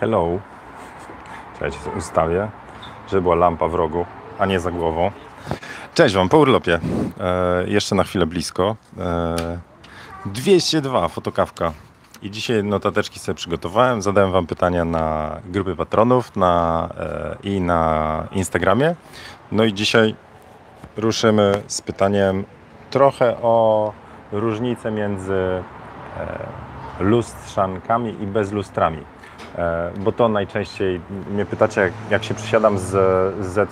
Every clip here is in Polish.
Hello. Sobie ustawię, żeby była lampa w rogu, a nie za głową. Cześć Wam, po urlopie. E, jeszcze na chwilę blisko. E, 202, fotokawka. I dzisiaj notateczki sobie przygotowałem. Zadałem Wam pytania na grupy patronów na, e, i na Instagramie. No i dzisiaj ruszymy z pytaniem trochę o różnicę między e, lustrzankami i bezlustrami. E, bo to najczęściej mnie pytacie, jak, się przesiadam z, z,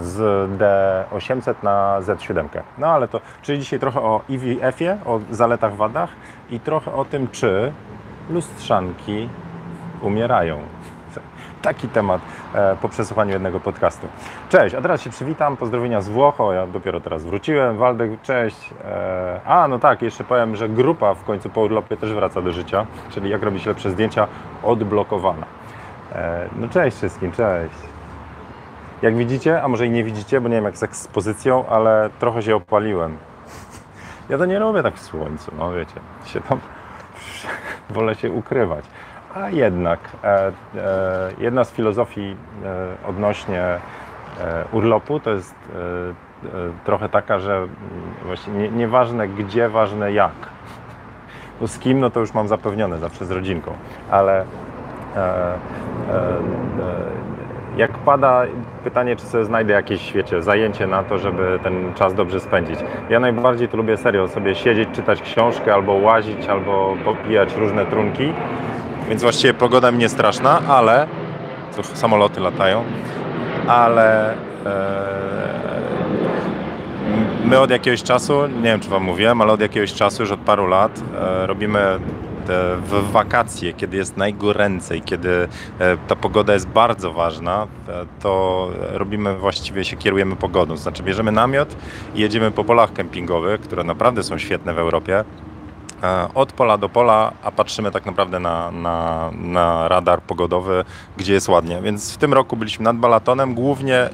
z D800 na Z7. No ale to, czyli dzisiaj trochę o IVF-ie, o zaletach, wadach i trochę o tym, czy lustrzanki umierają. Taki temat e, po przesłuchaniu jednego podcastu. Cześć, a teraz się przywitam, pozdrowienia z Włoch, ja dopiero teraz wróciłem, Waldek, cześć. E, a, no tak, jeszcze powiem, że grupa w końcu po urlopie też wraca do życia, czyli jak robić lepsze zdjęcia, odblokowana. E, no cześć wszystkim, cześć. Jak widzicie, a może i nie widzicie, bo nie wiem jak z ekspozycją, ale trochę się opaliłem. Ja to nie robię tak w słońcu, no wiecie, się tam wolę się ukrywać. A jednak e, e, jedna z filozofii e, odnośnie urlopu to jest trochę taka, że mm, właśnie nie, nieważne gdzie, ważne jak. Bo z kim, no to już mam zapewnione zawsze z rodzinką, ale jak pada pytanie, czy sobie znajdę jakieś, wiecie, zajęcie na to, żeby ten czas dobrze spędzić. Ja najbardziej tu lubię serio sobie siedzieć, czytać książkę, albo łazić, albo popijać różne trunki. Więc właściwie pogoda mi nie straszna, ale samoloty latają, ale e, my od jakiegoś czasu, nie wiem czy Wam mówiłem, ale od jakiegoś czasu, już od paru lat e, robimy te w wakacje, kiedy jest najgoręcej, kiedy e, ta pogoda jest bardzo ważna, e, to robimy właściwie się kierujemy pogodą. Znaczy bierzemy namiot i jedziemy po polach kempingowych, które naprawdę są świetne w Europie. E, Od pola do pola, a patrzymy tak naprawdę na, na, na radar pogodowy, gdzie jest ładnie. Więc w tym roku byliśmy nad Balatonem, głównie e,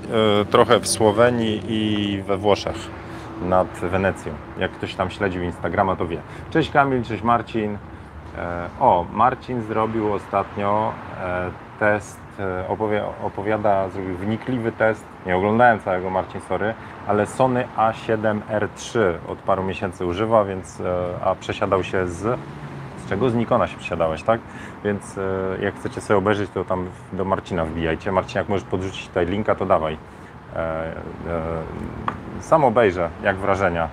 trochę w Słowenii i we Włoszech, nad Wenecją. Jak ktoś tam śledził Instagrama, to wie. Cześć Kamil, cześć Marcin. E, O, Marcin zrobił ostatnio test, opowie, opowiada, zrobił wnikliwy test, nie oglądałem całego Marcin, sorry, ale Sony A7R3 od paru miesięcy używa, więc, e, a przesiadał się z, z czego? Z Nikona się przesiadałeś, tak? Więc e, jak chcecie sobie obejrzeć, to tam do Marcina wbijajcie. Marcin, jak możesz podrzucić tutaj linka, to dawaj. E, e, Sam obejrzę, jak wrażenia.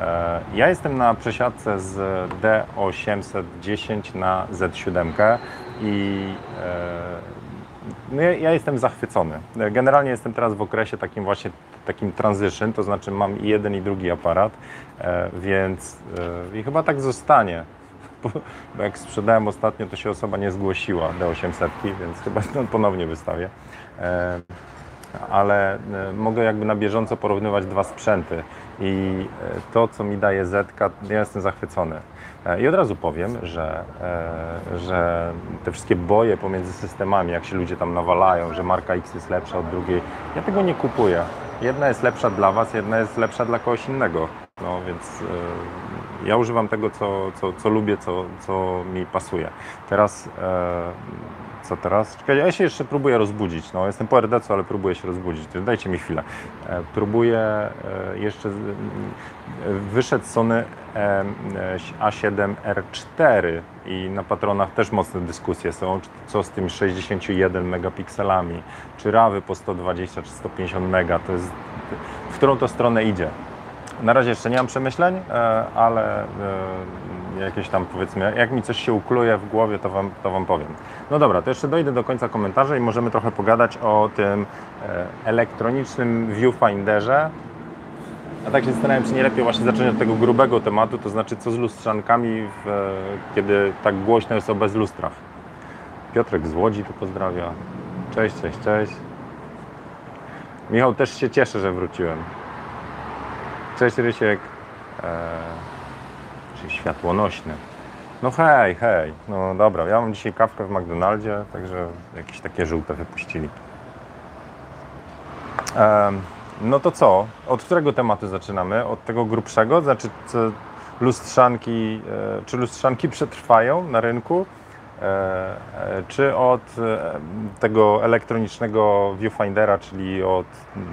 E, Ja jestem na przesiadce z D810 na Z7 i e, no ja, ja jestem zachwycony. Generalnie jestem teraz w okresie takim właśnie takim transition, to znaczy mam i jeden i drugi aparat, e, więc e, i chyba tak zostanie. Bo, bo jak sprzedałem ostatnio, to się osoba nie zgłosiła D800, więc chyba no, ponownie wystawię. E, ale mogę jakby na bieżąco porównywać dwa sprzęty i to, co mi daje Zetka, ja jestem zachwycony. E, I od razu powiem, że, e, że te wszystkie boje pomiędzy systemami, jak się ludzie tam nawalają, że marka X jest lepsza od drugiej, ja tego nie kupuję. Jedna jest lepsza dla Was, jedna jest lepsza dla kogoś innego. No więc e, ja używam tego, co, co, co lubię, co, co mi pasuje. Teraz co teraz? Czekaj, ja się jeszcze próbuję rozbudzić. No, jestem po RDC, ale próbuję się rozbudzić. Dajcie mi chwilę. Próbuję jeszcze. Wyszedł Sony e, A7R4 i na patronach też mocne dyskusje są, co z tymi 61 megapikselami, czy rawy po 120 czy 150 mega, to jest, w którą to stronę idzie. Na razie jeszcze nie mam przemyśleń, e, ale e, jakieś tam powiedzmy, jak mi coś się ukluje w głowie, to wam, to wam powiem. No dobra, to jeszcze dojdę do końca komentarza i możemy trochę pogadać o tym elektronicznym viewfinderze. A tak się zastanawiam, czy nie lepiej właśnie zacząć od tego grubego tematu, to znaczy co z lustrzankami, w, e, kiedy tak głośno jest o bezlustrach. Piotrek z Łodzi tu pozdrawia. Cześć, cześć, cześć. Michał, też się cieszę, że wróciłem. Cześć Rysiek. Eee, czyli światłonośny. No hej, hej. No dobra, ja mam dzisiaj kawkę w McDonaldzie, także jakieś takie żółte wypuścili. Em, no to co? Od którego tematu zaczynamy? Od tego grubszego? Znaczy, lustrzanki, e, czy lustrzanki przetrwają na rynku? czy od tego elektronicznego viewfindera, czyli od, mm,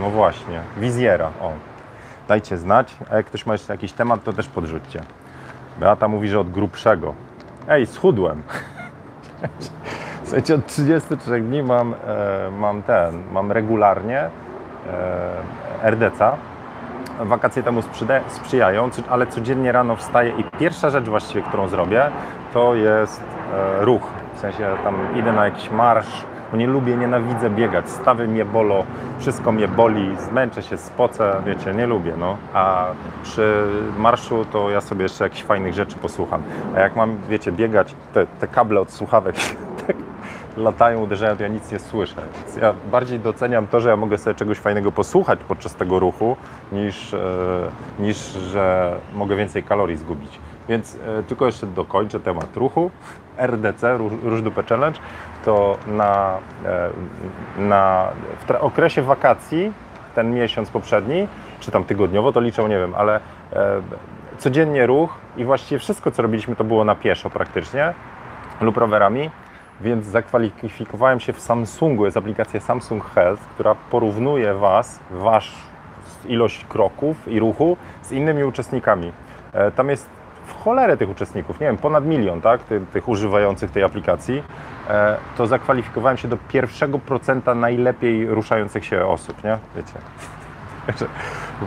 no właśnie, wizjera. O, dajcie znać, a jak ktoś ma jeszcze jakiś temat, to też podrzućcie. Beata mówi, że od grubszego. Ej, schudłem. Słuchajcie, od 33 dni mam, e, mam ten, mam regularnie e, RDC. Wakacje temu sprzyjają, ale codziennie rano wstaję i pierwsza rzecz właściwie, którą zrobię, to jest e, ruch. W sensie tam idę na jakiś marsz, bo nie lubię, nienawidzę biegać, stawy mnie bolą, wszystko mnie boli, zmęczę się, spocę, wiecie, nie lubię, no. A przy marszu to ja sobie jeszcze jakichś fajnych rzeczy posłucham. A jak mam, wiecie, biegać, te, te kable od słuchawek latają, uderzają, to ja nic nie słyszę. Więc ja bardziej doceniam to, że ja mogę sobie czegoś fajnego posłuchać podczas tego ruchu, niż, e, niż że mogę więcej kalorii zgubić. Więc e, tylko jeszcze dokończę temat ruchu. RDC, Róż Dupę Challenge, to na, e, na, w okresie wakacji, ten miesiąc poprzedni, czy tam tygodniowo, to liczę, nie wiem, ale codziennie ruch i właściwie wszystko, co robiliśmy, to było na pieszo praktycznie lub rowerami, więc zakwalifikowałem się w Samsungu, jest aplikacja Samsung Health, która porównuje Was, Wasz ilość kroków i ruchu z innymi uczestnikami. E, tam jest w cholerę tych uczestników, nie wiem, ponad milion, tak, tych, tych używających tej aplikacji, e, to zakwalifikowałem się do pierwszego procenta najlepiej ruszających się osób, nie? Wiecie.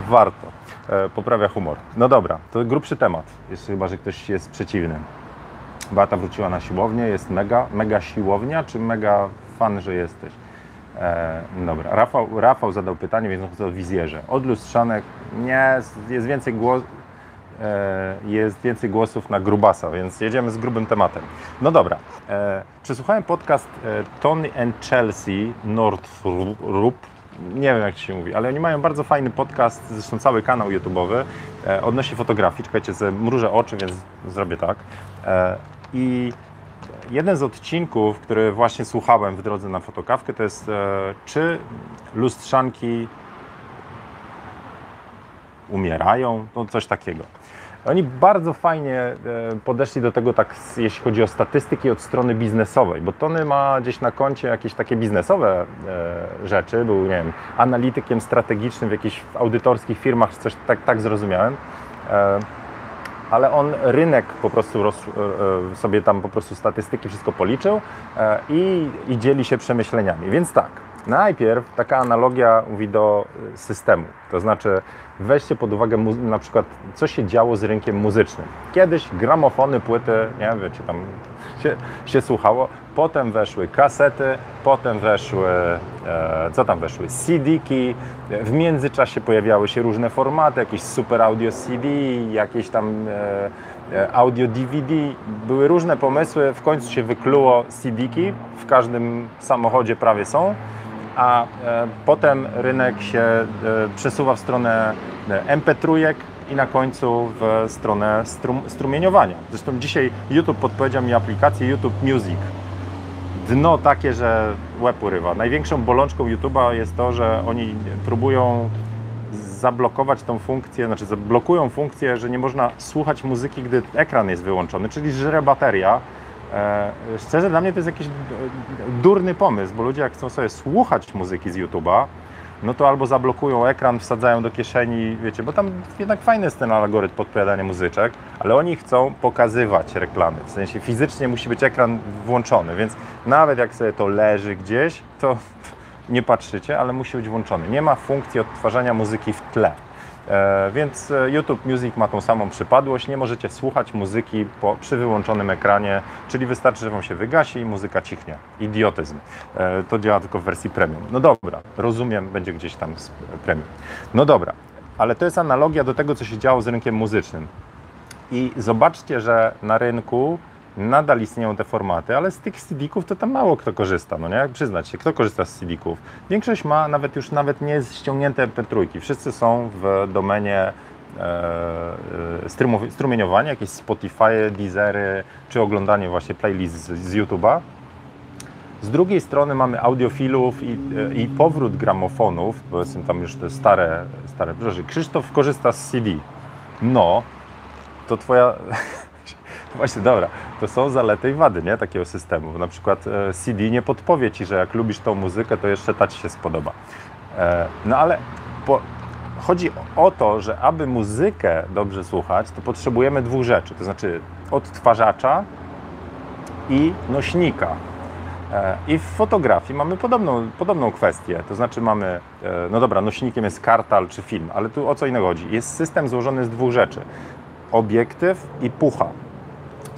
Warto. E, poprawia humor. No dobra, to grubszy temat, jeszcze chyba, że ktoś jest przeciwny. Beata wróciła na siłownię, jest mega, mega siłownia, czy mega fan, że jesteś? E, dobra, Rafał, Rafał zadał pytanie, więc o wizjerze. Od lustrzanek nie, jest więcej głosów E, jest więcej głosów na grubasa, więc jedziemy z grubym tematem. No dobra, e, przesłuchałem podcast e, Tony and Chelsea Northrup, nie wiem jak się mówi, ale oni mają bardzo fajny podcast, zresztą cały kanał YouTube'owy odnośnie fotografii. Czekajcie, mrużę oczy, więc zrobię tak. I jeden z odcinków, który właśnie słuchałem w drodze na fotokawkę, to jest czy lustrzanki umierają, no coś takiego. Oni bardzo fajnie e, podeszli do tego, tak, jeśli chodzi o statystyki od strony biznesowej, bo Tony ma gdzieś na koncie jakieś takie biznesowe e, rzeczy. Był, nie wiem, analitykiem strategicznym w jakichś audytorskich firmach, coś tak, tak zrozumiałem. E, ale on rynek po prostu roz, sobie tam po prostu statystyki wszystko policzył i, i dzieli się przemyśleniami. Więc tak, najpierw taka analogia mówi do systemu, to znaczy weźcie pod uwagę na przykład, co się działo z rynkiem muzycznym. Kiedyś gramofony, płyty, nie wiecie, tam się, się słuchało, potem weszły kasety, potem weszły, e, co tam weszły, CD-ki, w międzyczasie pojawiały się różne formaty, jakieś super audio CD, jakieś tam e, e audio DVD, były różne pomysły, w końcu się wykluło CD-ki, w każdym samochodzie prawie są, a e, potem rynek się e, przesuwa w stronę e, MP3 i na końcu w stronę strum, strumieniowania. Zresztą dzisiaj YouTube podpowiedział mi aplikację YouTube Music. Dno takie, że łeb urywa. Największą bolączką YouTube'a jest to, że oni próbują zablokować tą funkcję, znaczy zablokują funkcję, że nie można słuchać muzyki, gdy ekran jest wyłączony, czyli żre bateria szczerze, dla mnie to jest jakiś durny pomysł, bo ludzie jak chcą sobie słuchać muzyki z YouTube'a, no to albo zablokują ekran, wsadzają do kieszeni, wiecie, bo tam jednak fajny jest ten algorytm podpowiadania muzyczek, ale oni chcą pokazywać reklamy, w sensie fizycznie musi być ekran włączony, więc nawet jak sobie to leży gdzieś, to nie patrzycie, ale musi być włączony. Nie ma funkcji odtwarzania muzyki w tle. E, więc e, YouTube Music ma tą samą przypadłość. Nie możecie słuchać muzyki po, przy wyłączonym ekranie, czyli wystarczy, że Wam się wygasi i muzyka cichnie. Idiotyzm. E, to działa tylko w wersji premium. No dobra, rozumiem, będzie gdzieś tam z premium. No dobra, ale to jest analogia do tego, co się działo z rynkiem muzycznym. I zobaczcie, że na rynku nadal istnieją te formaty, ale z tych CD-ków to tam mało kto korzysta, no nie? Jak przyznać się, kto korzysta z CD-ków? Większość ma nawet już nawet nie ściągnięte MP3. Wszyscy są w domenie e, e strumieniowania, jakieś Spotify, Deezery, czy oglądanie właśnie playlist z, z YouTube'a. Z drugiej strony mamy audiofilów i, e, i powrót gramofonów, powiedzmy tam już te stare, stare, proszę, Krzysztof korzysta z CD. No, to twoja Właśnie, dobra, to są zalety i wady, nie, takiego systemu. Na przykład e, CD nie podpowie Ci, że jak lubisz tą muzykę, to jeszcze ta Ci się spodoba. E, no ale po, chodzi o to, że aby muzykę dobrze słuchać, to potrzebujemy dwóch rzeczy, to znaczy odtwarzacza i nośnika. E, I w fotografii mamy podobną, podobną kwestię, to znaczy mamy, no dobra, nośnikiem jest kartal czy film, ale tu o co innego chodzi? Jest system złożony z dwóch rzeczy, obiektyw i pucha.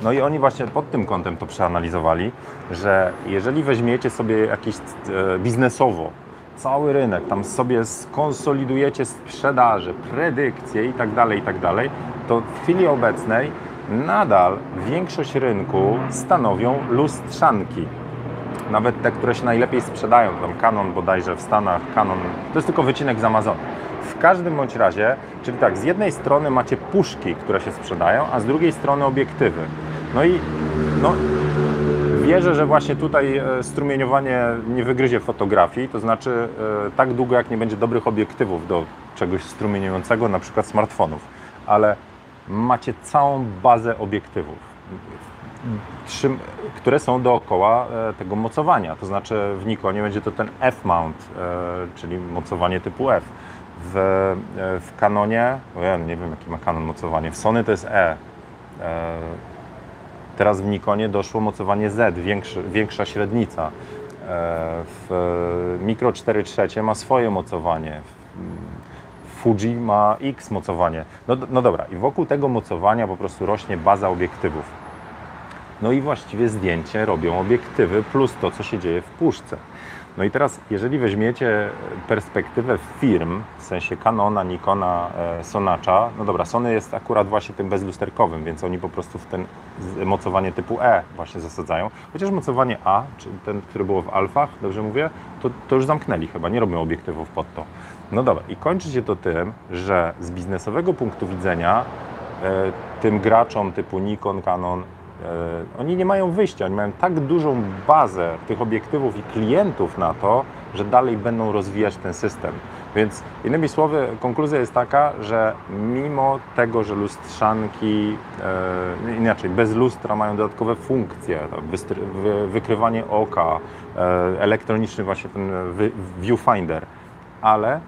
No i oni właśnie pod tym kątem to przeanalizowali, że jeżeli weźmiecie sobie jakiś e, biznesowo cały rynek, tam sobie skonsolidujecie sprzedaży, predykcje i tak dalej, i tak dalej, to w chwili obecnej nadal większość rynku stanowią lustrzanki. Nawet te, które się najlepiej sprzedają, tam Canon bodajże w Stanach, Canon, to jest tylko wycinek z Amazonu. W każdym bądź razie, czyli tak, z jednej strony macie puszki, które się sprzedają, a z drugiej strony obiektywy. No i no, wierzę, że właśnie tutaj e, strumieniowanie nie wygryzie fotografii, to znaczy e, tak długo, jak nie będzie dobrych obiektywów do czegoś strumieniującego, na przykład smartfonów, ale macie całą bazę obiektywów, które są dookoła e, tego mocowania, to znaczy w Nikonie będzie to ten F-mount, czyli mocowanie typu F. W, w Canonie, ja nie wiem jaki ma Canon mocowanie, w Sony to jest E. E, Teraz w Nikonie doszło mocowanie Z, większy, większa średnica. E, W Micro 4 trzecie ma swoje mocowanie. Fuji ma X mocowanie. No, no dobra, i wokół tego mocowania po prostu rośnie baza obiektywów. No i właściwie zdjęcie robią obiektywy plus to, co się dzieje w puszce. No i teraz, jeżeli weźmiecie perspektywę firm, w sensie Canona, Nikona, e, Sonacza, no dobra, Sony jest akurat właśnie tym bezlusterkowym, więc oni po prostu w ten mocowanie typu E właśnie zasadzają. Chociaż mocowanie A, czyli ten, które było w alfach, dobrze mówię, to, to już zamknęli chyba, nie robią obiektywów pod to. No dobra, i kończy się to tym, że z biznesowego punktu widzenia e, tym graczom typu Nikon, Canon, E, Oni nie mają wyjścia, oni mają tak dużą bazę tych obiektywów i klientów na to, że dalej będą rozwijać ten system. Więc innymi słowy, konkluzja jest taka, że mimo tego, że lustrzanki, e, inaczej, bez lustra mają dodatkowe funkcje, wystry- wy, wykrywanie oka, e, elektroniczny właśnie ten wy, viewfinder, ale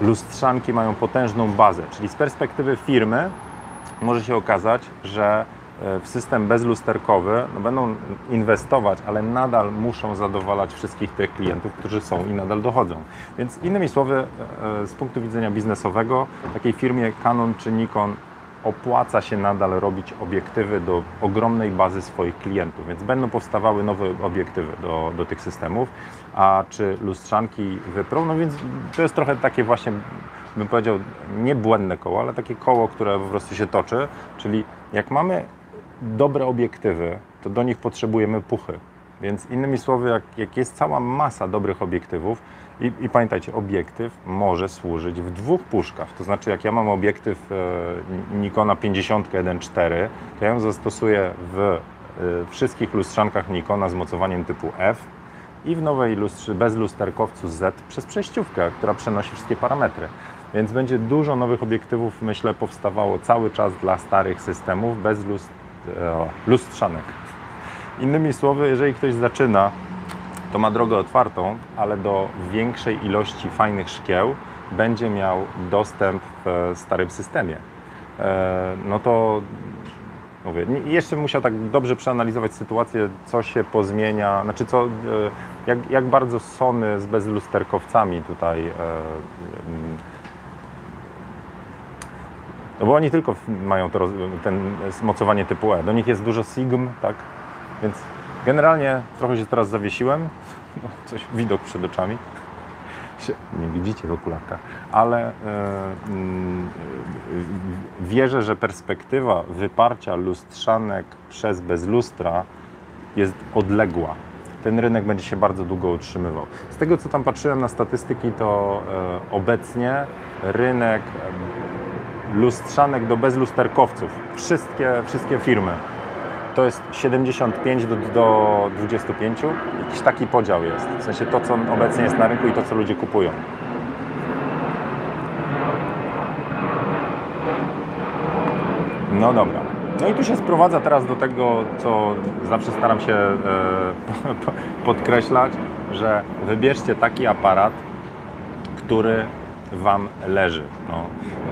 lustrzanki mają potężną bazę, czyli z perspektywy firmy może się okazać, że w system bezlusterkowy no będą inwestować, ale nadal muszą zadowalać wszystkich tych klientów, którzy są i nadal dochodzą. Więc innymi słowy, e, z punktu widzenia biznesowego, takiej firmie Canon czy Nikon opłaca się nadal robić obiektywy do ogromnej bazy swoich klientów, więc będą powstawały nowe obiektywy do, do tych systemów, a czy lustrzanki wyprą, no więc to jest trochę takie właśnie, bym powiedział, nie błędne koło, ale takie koło, które po prostu się toczy, czyli jak mamy dobre obiektywy, to do nich potrzebujemy puchy. Więc innymi słowy, jak, jak jest cała masa dobrych obiektywów, i, i pamiętajcie, obiektyw może służyć w dwóch puszkach. To znaczy, jak ja mam obiektyw e, Nikona 50 1.4, to ja ją zastosuję w e, wszystkich lustrzankach Nikona z mocowaniem typu F i w nowej lustrze bez lusterkowcu Z przez przejściówkę, która przenosi wszystkie parametry. Więc będzie dużo nowych obiektywów, myślę, powstawało cały czas dla starych systemów bez lust, lustrzanek. Innymi słowy, jeżeli ktoś zaczyna, to ma drogę otwartą, ale do większej ilości fajnych szkieł będzie miał dostęp w starym systemie. E, No to mówię, jeszcze musiał tak dobrze przeanalizować sytuację, co się pozmienia, znaczy co, e, jak, jak bardzo Sony z bezlusterkowcami tutaj e, no bo oni tylko mają to, ten mocowanie typu E. Do nich jest dużo Sigm, tak? Więc generalnie trochę się teraz zawiesiłem. No, coś, widok przed oczami. Nie widzicie w okularkach, ale e, wierzę, że perspektywa wyparcia lustrzanek przez bezlustra jest odległa. Ten rynek będzie się bardzo długo utrzymywał. Z tego, co tam patrzyłem na statystyki, to e, obecnie rynek lustrzanek do bezlusterkowców, wszystkie, wszystkie firmy, to jest 75 do, do 25. Jakiś taki podział jest. W sensie to, co obecnie jest na rynku i to, co ludzie kupują. No dobra. No i tu się sprowadza teraz do tego, co zawsze staram się e, podkreślać, że wybierzcie taki aparat, który Wam leży. No.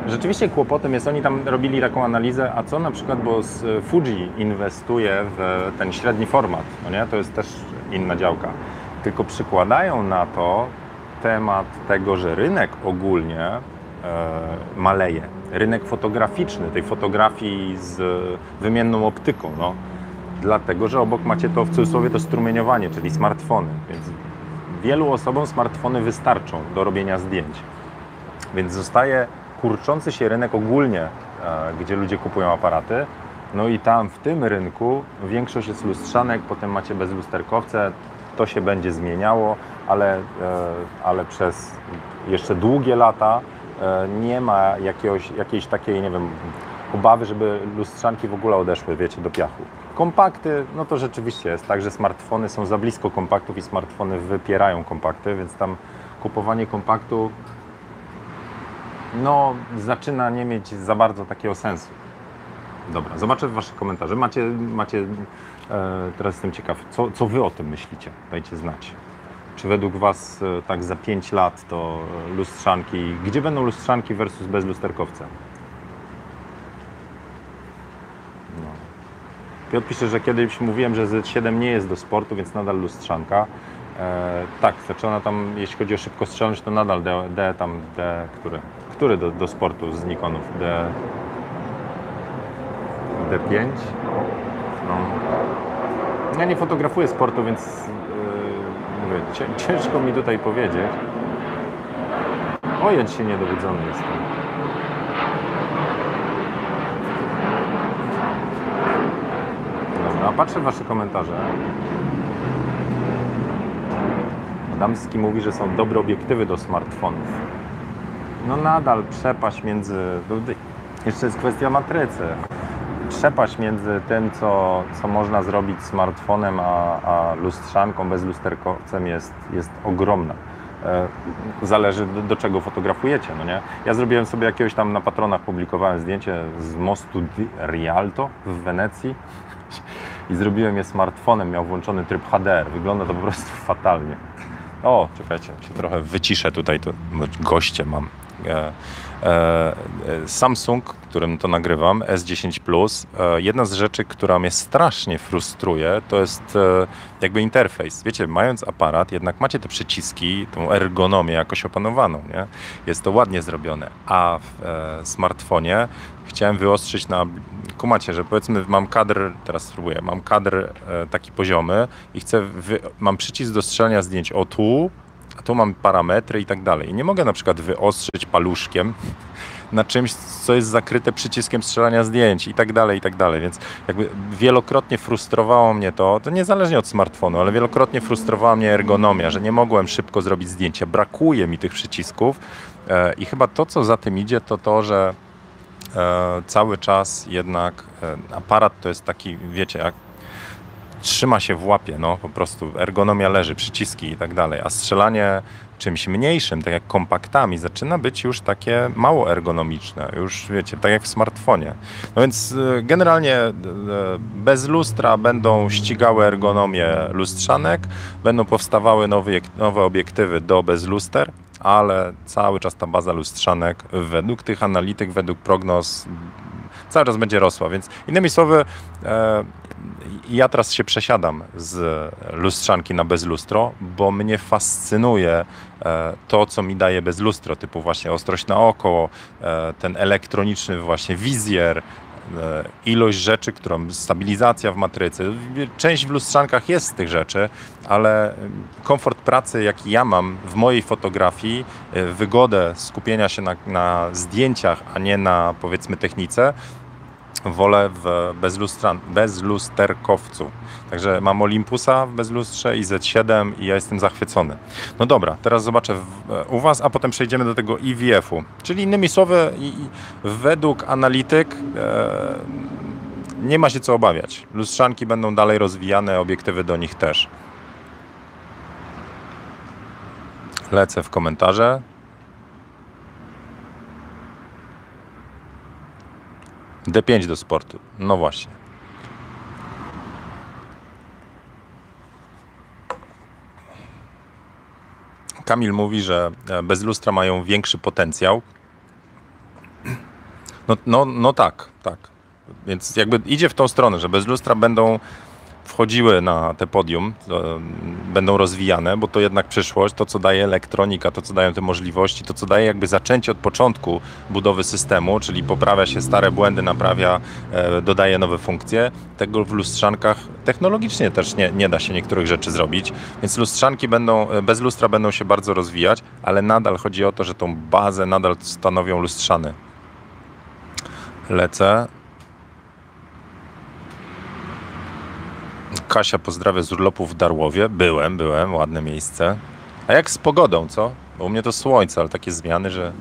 Rzeczywiście kłopotem jest, oni tam robili taką analizę, a co na przykład, bo z Fuji inwestuje w ten średni format, no nie? to jest też inna działka, tylko przykładają na to temat tego, że rynek ogólnie e, maleje. Rynek fotograficzny, tej fotografii z wymienną optyką, no. dlatego, że obok macie to w cudzysłowie to strumieniowanie, czyli smartfony, więc wielu osobom smartfony wystarczą do robienia zdjęć. Więc zostaje kurczący się rynek ogólnie, e, gdzie ludzie kupują aparaty. No i tam w tym rynku większość jest lustrzanek, potem macie bezlusterkowce, to się będzie zmieniało, ale, e, ale przez jeszcze długie lata e, nie ma jakiegoś, jakiejś takiej, nie wiem, obawy, żeby lustrzanki w ogóle odeszły, wiecie, do piachu. Kompakty, no to rzeczywiście jest tak, że smartfony są za blisko kompaktów i smartfony wypierają kompakty, więc tam kupowanie kompaktu no, zaczyna nie mieć za bardzo takiego sensu. Dobra, zobaczę Wasze komentarze. Macie, macie e, teraz jestem ciekaw, co, co Wy o tym myślicie? Dajcie znać. Czy według Was e, tak za 5 lat to lustrzanki, gdzie będą lustrzanki versus bezlusterkowce? No. Piotr pisze, że kiedyś mówiłem, że Z7 nie jest do sportu, więc nadal lustrzanka. E, tak, ona tam, jeśli chodzi o szybkostrzelność, to nadal D, D tam, D, który? Który do, do sportu z Nikonów? D, D5? No. Ja nie fotografuję sportu, więc yy, ciężko mi tutaj powiedzieć. O, ja dzisiaj niedowiedzony jestem. Dobra, patrzę Wasze komentarze. Adamski mówi, że są dobre obiektywy do smartfonów. No nadal przepaść między... Jeszcze jest kwestia matrycy. Przepaść między tym, co, co można zrobić smartfonem, a, a lustrzanką, bezlusterkowcem jest, jest ogromna. E, zależy do, do, czego fotografujecie, no nie? Ja zrobiłem sobie jakiegoś tam na patronach, publikowałem zdjęcie z mostu di Rialto w Wenecji i zrobiłem je smartfonem, miał włączony tryb HDR. Wygląda to po prostu fatalnie. O, czekajcie, się trochę wyciszę tutaj, to goście mam. E, e, Samsung, którym to nagrywam, S10 Plus, e, jedna z rzeczy, która mnie strasznie frustruje, to jest jakby interfejs. Wiecie, mając aparat, jednak macie te przyciski, tą ergonomię jakoś opanowaną, nie? Jest to ładnie zrobione, a w smartfonie chciałem wyostrzyć na kumacie, że powiedzmy mam kadr, teraz spróbuję, mam kadr taki poziomy i chcę, mam przycisk do strzelania zdjęć o tu, a tu mam parametry i tak dalej. I nie mogę na przykład wyostrzyć paluszkiem na czymś, co jest zakryte przyciskiem strzelania zdjęć i tak dalej, i tak dalej. Więc jakby wielokrotnie frustrowało mnie to, to niezależnie od smartfonu, ale wielokrotnie frustrowała mnie ergonomia, że nie mogłem szybko zrobić zdjęcia. Brakuje mi tych przycisków e, i chyba to, co za tym idzie, to to, że e, cały czas jednak e, aparat to jest taki, wiecie, jak trzyma się w łapie, no po prostu ergonomia leży, przyciski i tak dalej, a strzelanie czymś mniejszym, tak jak kompaktami, zaczyna być już takie mało ergonomiczne, już wiecie, tak jak w smartfonie. No więc y, generalnie y, bez lustra będą ścigały ergonomię lustrzanek, będą powstawały nowe, nowe obiektywy do bez luster, ale cały czas ta baza lustrzanek według tych analityk, według prognoz cały czas będzie rosła, więc innymi słowy e, ja teraz się przesiadam z lustrzanki na bezlustro, bo mnie fascynuje e, to, co mi daje bezlustro, typu właśnie ostrość na oko, e, ten elektroniczny właśnie wizjer, e, ilość rzeczy, którą stabilizacja w matrycy. Część w lustrzankach jest z tych rzeczy, ale komfort pracy, jaki ja mam w mojej fotografii, wygodę skupienia się na, na zdjęciach, a nie na powiedzmy technice, wolę w bezlustran, bezlusterkowcu. Także mam Olympusa w bezlustrze i Z7 i ja jestem zachwycony. No dobra, teraz zobaczę w, u Was, a potem przejdziemy do tego IWF-u. Czyli innymi słowy, według analityk e, nie ma się co obawiać. Lustrzanki będą dalej rozwijane, obiektywy do nich też. Lecę w komentarze. D5 do sportu. No właśnie. Kamil mówi, że e, bez lustra mają większy potencjał. No, no, no tak, tak. Więc jakby idzie w tą stronę, że bez lustra będą wchodziły na te podium, będą rozwijane, bo to jednak przyszłość, to co daje elektronika, to co dają te możliwości, to co daje jakby zaczęcie od początku budowy systemu, czyli poprawia się stare błędy, naprawia, e, dodaje nowe funkcje. Tego w lustrzankach technologicznie też nie, nie da się niektórych rzeczy zrobić, więc lustrzanki będą, e, bez lustra będą się bardzo rozwijać, ale nadal chodzi o to, że tą bazę nadal stanowią lustrzany. Lecę. Kasia pozdrawia z urlopu w Darłowie. Byłem, byłem, ładne miejsce. A jak z pogodą, co? Bo u mnie to słońce, ale takie zmiany, że...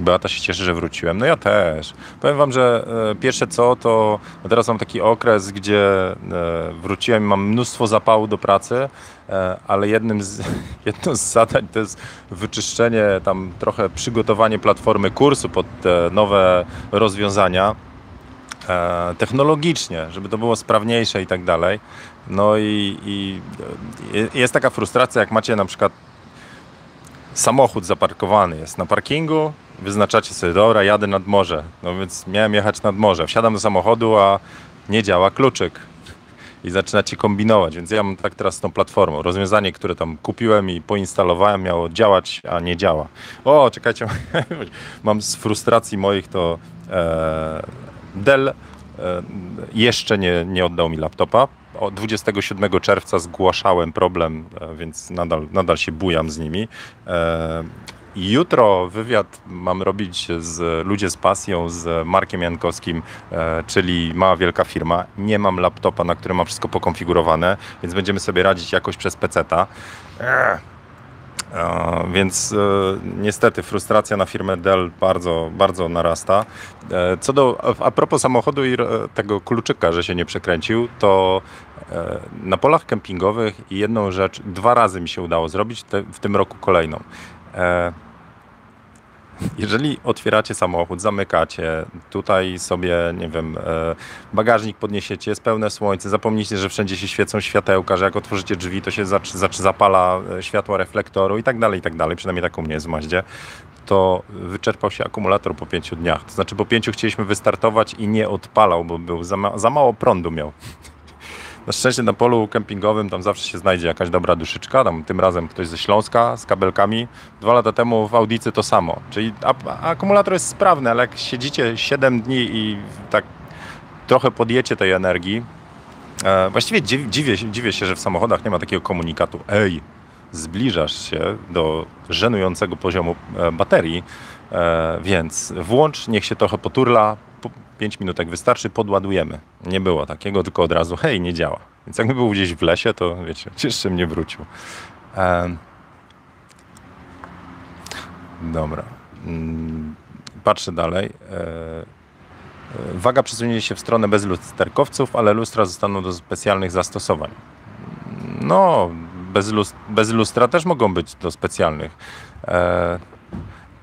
Beata się cieszy, że wróciłem. No ja też. Powiem wam, że e, pierwsze co, to teraz mam taki okres, gdzie e, wróciłem i mam mnóstwo zapału do pracy, e, ale jednym z, jedną z zadań to jest wyczyszczenie, tam trochę przygotowanie platformy kursu pod te nowe rozwiązania technologicznie, żeby to było sprawniejsze i tak dalej. No i, i jest taka frustracja, jak macie na przykład samochód zaparkowany jest na parkingu, wyznaczacie sobie, dobra, jadę nad morze. No więc miałem jechać nad morze. Wsiadam do samochodu, a nie działa kluczyk. I zaczynacie kombinować, więc ja mam tak teraz z tą platformą. Rozwiązanie, które tam kupiłem i poinstalowałem, miało działać, a nie działa. O, czekajcie, mam z frustracji moich to e, Dell e, jeszcze nie, nie oddał mi laptopa. 27 czerwca zgłaszałem problem, e, więc nadal, nadal się bujam z nimi. E, jutro wywiad mam robić z Ludzie z Pasją, z Markiem Jankowskim, czyli mała wielka firma. Nie mam laptopa, na którym mam wszystko pokonfigurowane, więc będziemy sobie radzić jakoś przez PC-ta. Więc e, niestety frustracja na firmę Dell bardzo, bardzo narasta. E, co do, a propos samochodu i tego kluczyka, że się nie przekręcił, to e, na polach kempingowych jedną rzecz dwa razy mi się udało zrobić, w tym roku kolejną. Jeżeli otwieracie samochód, zamykacie, tutaj sobie, nie wiem, e, bagażnik podniesiecie, jest pełne słońce, zapomnijcie, że wszędzie się świecą światełka, że jak otworzycie drzwi, to się zapala e, światło reflektoru i tak dalej, i tak dalej, przynajmniej tak u mnie jest w to wyczerpał się akumulator po pięciu dniach. To znaczy po pięciu chcieliśmy wystartować i nie odpalał, bo był za, ma za mało prądu miał. Na szczęście na polu kempingowym tam zawsze się znajdzie jakaś dobra duszyczka, tam tym razem ktoś ze Śląska z kabelkami. Dwa lata temu w Audicy to samo. Czyli akumulator jest sprawny, ale jak siedzicie 7 dni i tak trochę podjecie tej energii, e, właściwie dziwię, dziwię się, że w samochodach nie ma takiego komunikatu. Ej, zbliżasz się do żenującego poziomu e, baterii, e, więc włącz, niech się trochę poturla, 5 minutek wystarczy, podładujemy. Nie było takiego, tylko od razu hej, nie działa. Więc jakby był gdzieś w lesie, to wiecie, jeszcze mnie wrócił. E... Dobra. Mm, patrzę dalej. E... Waga przesunie się w stronę bez lusterkowców, ale lustra zostaną do specjalnych zastosowań. No, bez, lust bez lustra też mogą być do specjalnych. E...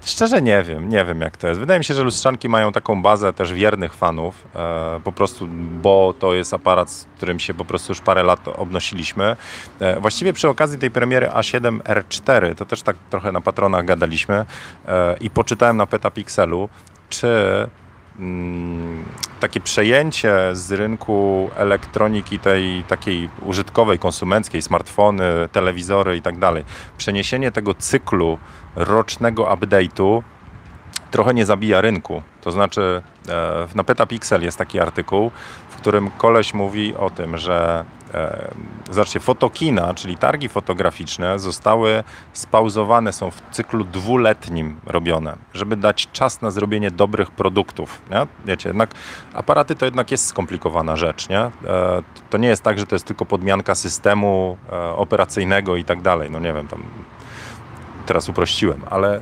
Szczerze nie wiem, nie wiem jak to jest. Wydaje mi się, że lustrzanki mają taką bazę też wiernych fanów, e, po prostu, bo to jest aparat, z którym się po prostu już parę lat obnosiliśmy. E, właściwie przy okazji tej premiery A7R4, to też tak trochę na patronach gadaliśmy e, i poczytałem na Petapixelu, czy takie przejęcie z rynku elektroniki tej takiej użytkowej, konsumenckiej, smartfony, telewizory i tak dalej, przeniesienie tego cyklu rocznego update'u trochę nie zabija rynku. To znaczy e, na Petapixel jest taki artykuł, którym koleś mówi o tym, że e, fotokina, czyli targi fotograficzne zostały spauzowane, są w cyklu dwuletnim robione, żeby dać czas na zrobienie dobrych produktów. Nie? Wiecie, jednak aparaty to jednak jest skomplikowana rzecz. Nie? E, to nie jest tak, że to jest tylko podmianka systemu operacyjnego i tak dalej. No nie wiem, tam teraz uprościłem, ale e,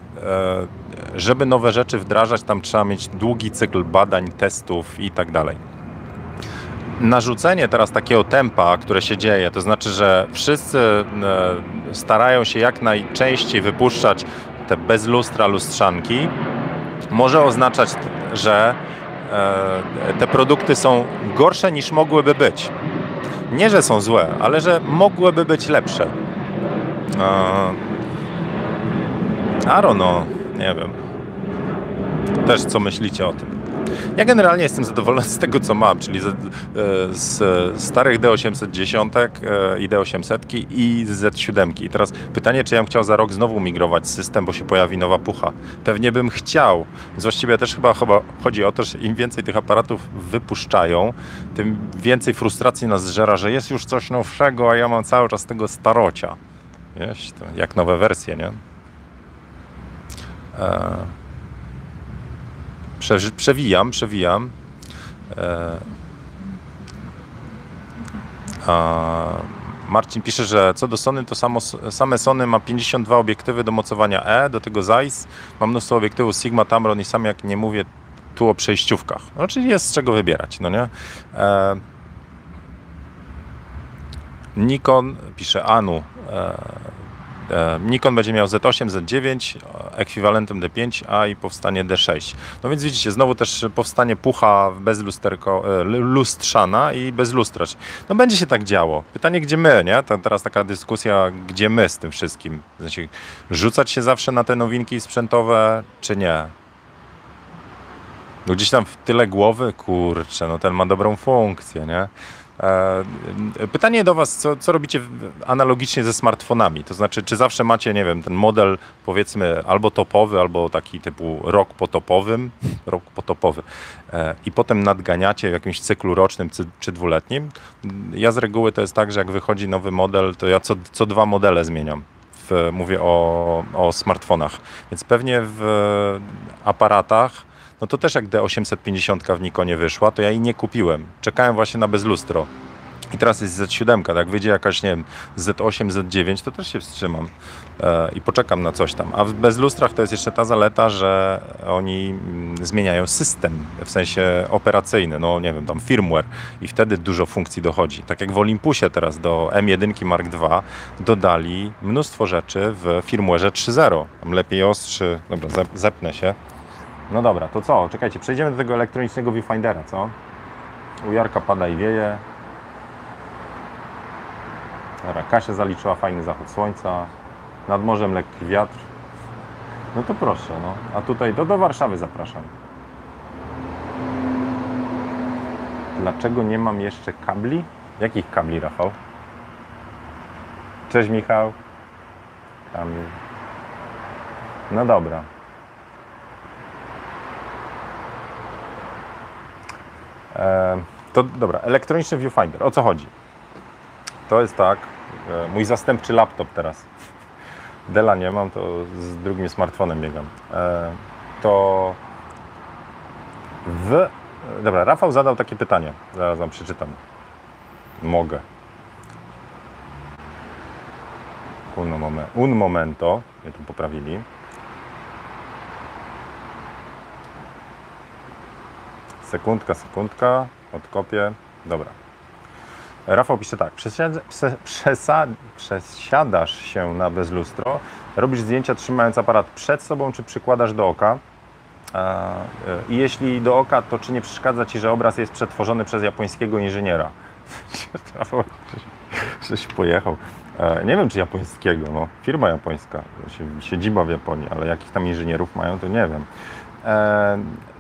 żeby nowe rzeczy wdrażać, tam trzeba mieć długi cykl badań, testów i tak dalej. Narzucenie teraz takiego tempa, które się dzieje, to znaczy, że wszyscy e, starają się jak najczęściej wypuszczać te bez lustra lustrzanki, może oznaczać, że e, te produkty są gorsze niż mogłyby być. Nie, że są złe, ale że mogłyby być lepsze. Arono, nie wiem. Też co myślicie o tym? Ja generalnie jestem zadowolony z tego, co mam, czyli z, e, z starych D810 e, i D800 i z Z7. I teraz pytanie, czy ja bym chciał za rok znowu migrować system, bo się pojawi nowa pucha. Pewnie bym chciał. Właściwie też chyba, chyba chodzi o to, że im więcej tych aparatów wypuszczają, tym więcej frustracji nas zżera, że jest już coś nowszego, a ja mam cały czas tego starocia. Wiesz, jak nowe wersje, nie? Eee przewijam, przewijam. E, a Marcin pisze, że co do Sony, to samo, same Sony ma 52 obiektywy do mocowania E, do tego Zeiss. Ma mnóstwo obiektywów Sigma, Tamron i sam jak nie mówię tu o przejściówkach. No, czyli jest z czego wybierać, no nie? E, Nikon, pisze Anu, E, Nikon będzie miał Z8, Z9, ekwiwalentem D5, i powstanie D6. No więc widzicie, znowu też powstanie pucha bez lusterko, e, lustrzana i bez lustra. No będzie się tak działo. Pytanie, gdzie my, nie? To teraz taka dyskusja, gdzie my z tym wszystkim. Znaczy, rzucać się zawsze na te nowinki sprzętowe, czy nie? No gdzieś tam w tyle głowy, kurczę, no ten ma dobrą funkcję, nie? E, pytanie do Was, co, co robicie analogicznie ze smartfonami? To znaczy, czy zawsze macie, nie wiem, ten model powiedzmy albo topowy, albo taki typu rok potopowym, rok potopowy e, i potem nadganiacie w jakimś cyklu rocznym czy dwuletnim? Ja z reguły to jest tak, że jak wychodzi nowy model, to ja co, co dwa modele zmieniam. W, mówię o, o smartfonach. Więc pewnie w aparatach no to też jak D850 w Nikonie wyszła, to ja jej nie kupiłem. Czekałem właśnie na bezlustro. I teraz jest Z7, tak jak wyjdzie jakaś, nie wiem, Z8, Z9, to też się wstrzymam e, i poczekam na coś tam. A w bezlustrach to jest jeszcze ta zaleta, że oni mm, zmieniają system, w sensie operacyjny, no nie wiem, tam firmware i wtedy dużo funkcji dochodzi. Tak jak w Olympusie teraz do M1 Mark II dodali mnóstwo rzeczy w firmware 3.0. Tam lepiej ostrzy, dobra, zepnę się. No dobra, to co? Czekajcie, przejdziemy do tego elektronicznego viewfindera, co? U Jarka pada i wieje. Dobra, Kasia zaliczyła fajny zachód słońca. Nad morzem lekki wiatr. No to proszę, no. A tutaj do, do Warszawy zapraszam. Dlaczego nie mam jeszcze kabli? Jakich kabli, Rafał? Cześć, Michał. Kamil. No dobra. To dobra, elektroniczny viewfinder. O co chodzi? To jest tak, e, mój zastępczy laptop teraz. Dela nie mam, to z drugim smartfonem biegam. E, to w... Dobra, Rafał zadał takie pytanie. Zaraz wam przeczytam. Mogę. Un momento. Mnie tu poprawili. Sekundka, sekundka, odkopię. Dobra. Rafał pisze tak, przesiadasz się na bezlustro, robisz zdjęcia trzymając aparat przed sobą, czy przykładasz do oka? E, I jeśli do oka, to czy nie przeszkadza Ci, że obraz jest przetworzony przez japońskiego inżyniera? Rafał coś pojechał. E, nie wiem, czy japońskiego, no. Firma japońska, siedziba w Japonii, ale jakich tam inżynierów mają, to nie wiem.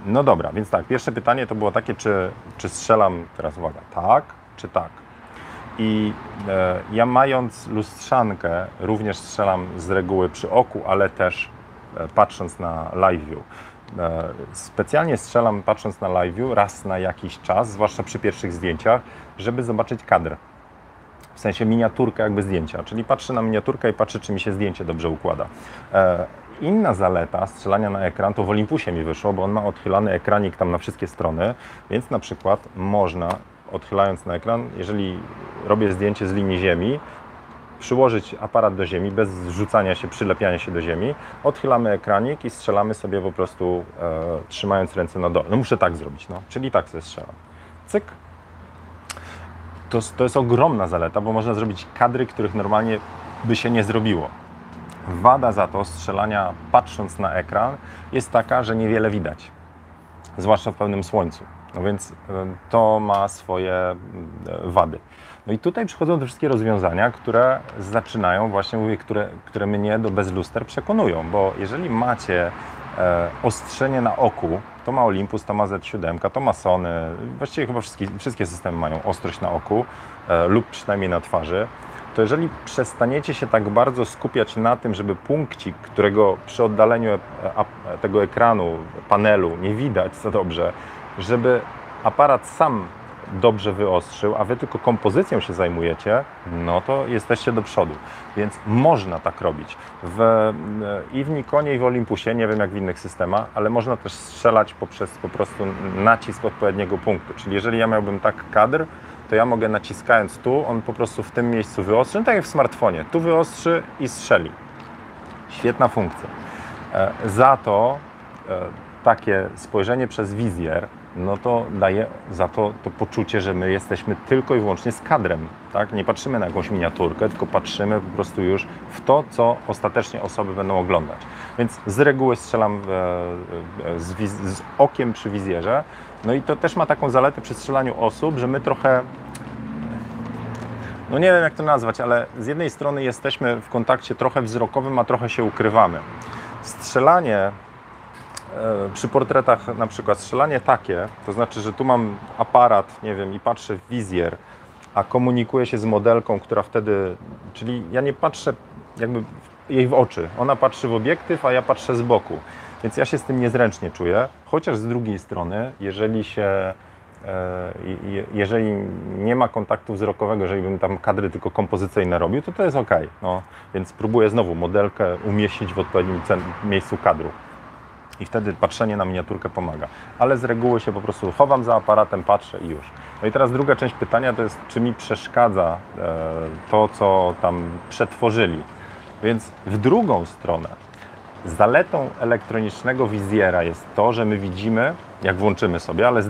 No dobra, więc tak, pierwsze pytanie to było takie, czy, czy strzelam, teraz uwaga, tak czy tak? I e, ja mając lustrzankę również strzelam z reguły przy oku, ale też e, patrząc na live view. E, specjalnie strzelam patrząc na live view raz na jakiś czas, zwłaszcza przy pierwszych zdjęciach, żeby zobaczyć kadr. W sensie miniaturkę jakby zdjęcia, czyli patrzę na miniaturkę i patrzę, czy mi się zdjęcie dobrze układa. E, Inna zaleta strzelania na ekran to w Olympusie mi wyszło, bo on ma odchylany ekranik tam na wszystkie strony, więc na przykład można odchylając na ekran, jeżeli robię zdjęcie z linii ziemi, przyłożyć aparat do ziemi bez zrzucania się, przylepiania się do ziemi, odchylamy ekranik i strzelamy sobie po prostu e, trzymając ręce na dole. No muszę tak zrobić, no. czyli tak sobie strzelam. Cyk. To, to jest ogromna zaleta, bo można zrobić kadry, których normalnie by się nie zrobiło. Wada za to strzelania patrząc na ekran jest taka, że niewiele widać, zwłaszcza w pełnym słońcu. No więc y, to ma swoje y, wady. No i tutaj przychodzą te wszystkie rozwiązania, które zaczynają właśnie, mówię, które, które mnie do bezluster przekonują, bo jeżeli macie e, ostrzenie na oku, to ma Olympus, to ma Z7, to ma Sony, właściwie chyba wszystkie, wszystkie systemy mają ostrość na oku e, lub przynajmniej na twarzy, to jeżeli przestaniecie się tak bardzo skupiać na tym, żeby punkcik, którego przy oddaleniu e, a- tego ekranu, panelu nie widać za dobrze, żeby aparat sam dobrze wyostrzył, a wy tylko kompozycją się zajmujecie, no to jesteście do przodu. Więc można tak robić. W, e, I w Nikonie, i w Olympusie, nie wiem jak w innych systemach, ale można też strzelać poprzez po prostu nacisk odpowiedniego punktu. Czyli jeżeli ja miałbym tak kadr, to ja mogę naciskając tu, on po prostu w tym miejscu wyostrzy, no tak jak w smartfonie. Tu wyostrzy i strzeli. Świetna funkcja. E, Za to e, takie spojrzenie przez wizjer, no to daje za to to poczucie, że my jesteśmy tylko i wyłącznie z kadrem. Tak? Nie patrzymy na jakąś miniaturkę, tylko patrzymy po prostu już w to, co ostatecznie osoby będą oglądać. Więc z reguły strzelam e, z, wiz- z okiem przy wizjerze. No i to też ma taką zaletę przy strzelaniu osób, że my trochę no nie wiem jak to nazwać, ale z jednej strony jesteśmy w kontakcie trochę wzrokowym, a trochę się ukrywamy. Strzelanie e, przy portretach na przykład, strzelanie takie, to znaczy, że tu mam aparat, nie wiem, i patrzę w wizjer, a komunikuję się z modelką, która wtedy, czyli ja nie patrzę jakby jej w oczy, ona patrzy w obiektyw, a ja patrzę z boku. Więc ja się z tym niezręcznie czuję, chociaż z drugiej strony, jeżeli się E, jeżeli nie ma kontaktu wzrokowego, jeżeli bym tam kadry tylko kompozycyjne robił, to to jest ok. No, więc próbuję znowu modelkę umieścić w odpowiednim miejscu kadru. I wtedy patrzenie na miniaturkę pomaga. Ale z reguły się po prostu chowam za aparatem, patrzę i już. No i teraz druga część pytania to jest, czy mi przeszkadza e, to, co tam przetworzyli. Więc w drugą stronę, Zaletą elektronicznego wizjera jest to, że my widzimy, jak włączymy sobie, ale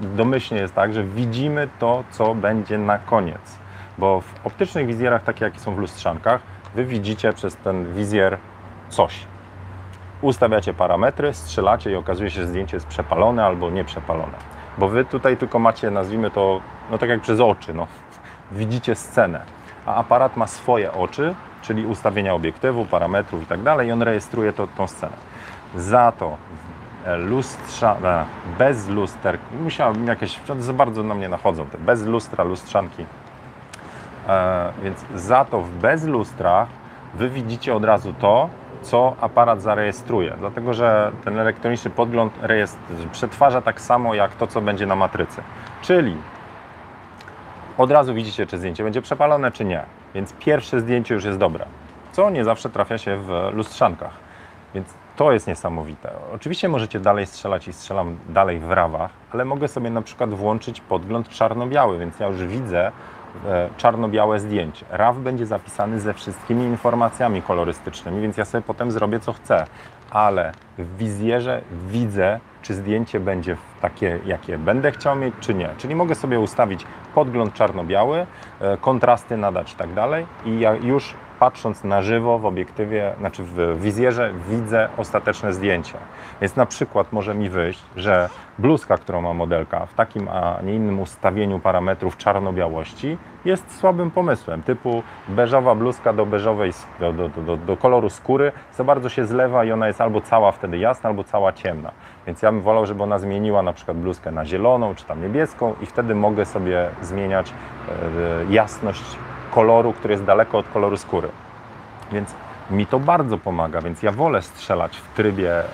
domyślnie jest tak, że widzimy to, co będzie na koniec. Bo w optycznych wizjerach, takie jakie są w lustrzankach, wy widzicie przez ten wizjer coś. Ustawiacie parametry, strzelacie i okazuje się, że zdjęcie jest przepalone albo nieprzepalone. Bo wy tutaj tylko macie, nazwijmy to, no tak jak przez oczy, no, widzicie scenę. A aparat ma swoje oczy, czyli ustawienia obiektywu, parametrów i tak dalej, i on rejestruje to, tą scenę. Za to e, lustrza, e, bez luster, musiałem jakieś, za bardzo na mnie nachodzą te bez lustra, lustrzanki. E, więc za to w bez lustrach wy widzicie od razu to, co aparat zarejestruje, dlatego że ten elektroniczny podgląd przetwarza tak samo jak to, co będzie na matrycy. Czyli od razu widzicie, czy zdjęcie będzie przepalone, czy nie. Więc pierwsze zdjęcie już jest dobre, co nie zawsze trafia się w lustrzankach. Więc to jest niesamowite. Oczywiście możecie dalej strzelać i strzelam dalej w rawach, ale mogę sobie na przykład włączyć podgląd czarno-biały, więc ja już widzę e, czarno-białe zdjęcie. RAW będzie zapisany ze wszystkimi informacjami kolorystycznymi, więc ja sobie potem zrobię co chcę. Ale w wizjerze widzę, czy zdjęcie będzie w takie, jakie będę chciał mieć, czy nie. Czyli mogę sobie ustawić podgląd czarno-biały, e, kontrasty nadać i tak dalej i ja już patrząc na żywo w obiektywie, znaczy w wizjerze widzę ostateczne zdjęcie. Więc na przykład może mi wyjść, że bluzka, którą ma modelka w takim, a nie innym ustawieniu parametrów czarno-białości jest słabym pomysłem, typu beżowa bluzka do beżowej, do, do, do, do koloru skóry za bardzo się zlewa i ona jest albo cała wtedy jasna, albo cała ciemna. Więc ja bym wolał, żeby ona zmieniła na przykład bluzkę na zieloną, czy tam niebieską i wtedy mogę sobie zmieniać e, jasność koloru, który jest daleko od koloru skóry. Więc mi to bardzo pomaga, więc ja wolę strzelać w trybie e,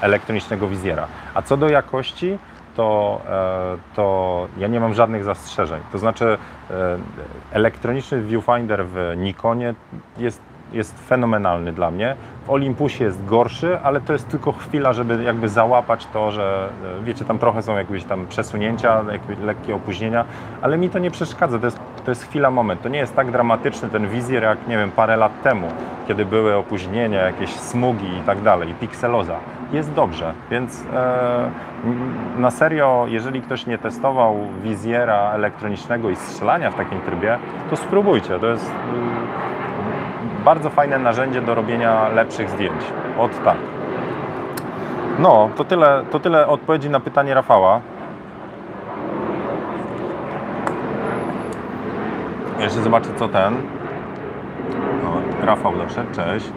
elektronicznego wizjera. A co do jakości, to, e, to ja nie mam żadnych zastrzeżeń. To znaczy, elektroniczny viewfinder w Nikonie jest, jest fenomenalny dla mnie. W Olympusie jest gorszy, ale to jest tylko chwila, żeby jakby załapać to, że e, wiecie, tam trochę są jakieś tam przesunięcia, jakieś lekkie opóźnienia, ale mi to nie przeszkadza. To jest, to jest chwila, moment. To nie jest tak dramatyczny ten wizjer, jak nie wiem, parę lat temu, kiedy były opóźnienia, jakieś smugi i tak dalej, pikseloza. Jest dobrze, więc e, na serio, jeżeli ktoś nie testował wizjera elektronicznego i strzelania w takim trybie, to spróbujcie. To jest, y, bardzo fajne narzędzie do robienia lepszych zdjęć. Od tak. No, to tyle, to tyle odpowiedzi na pytanie Rafała. Jeszcze zobaczę co ten. Rafał doszedł, cześć.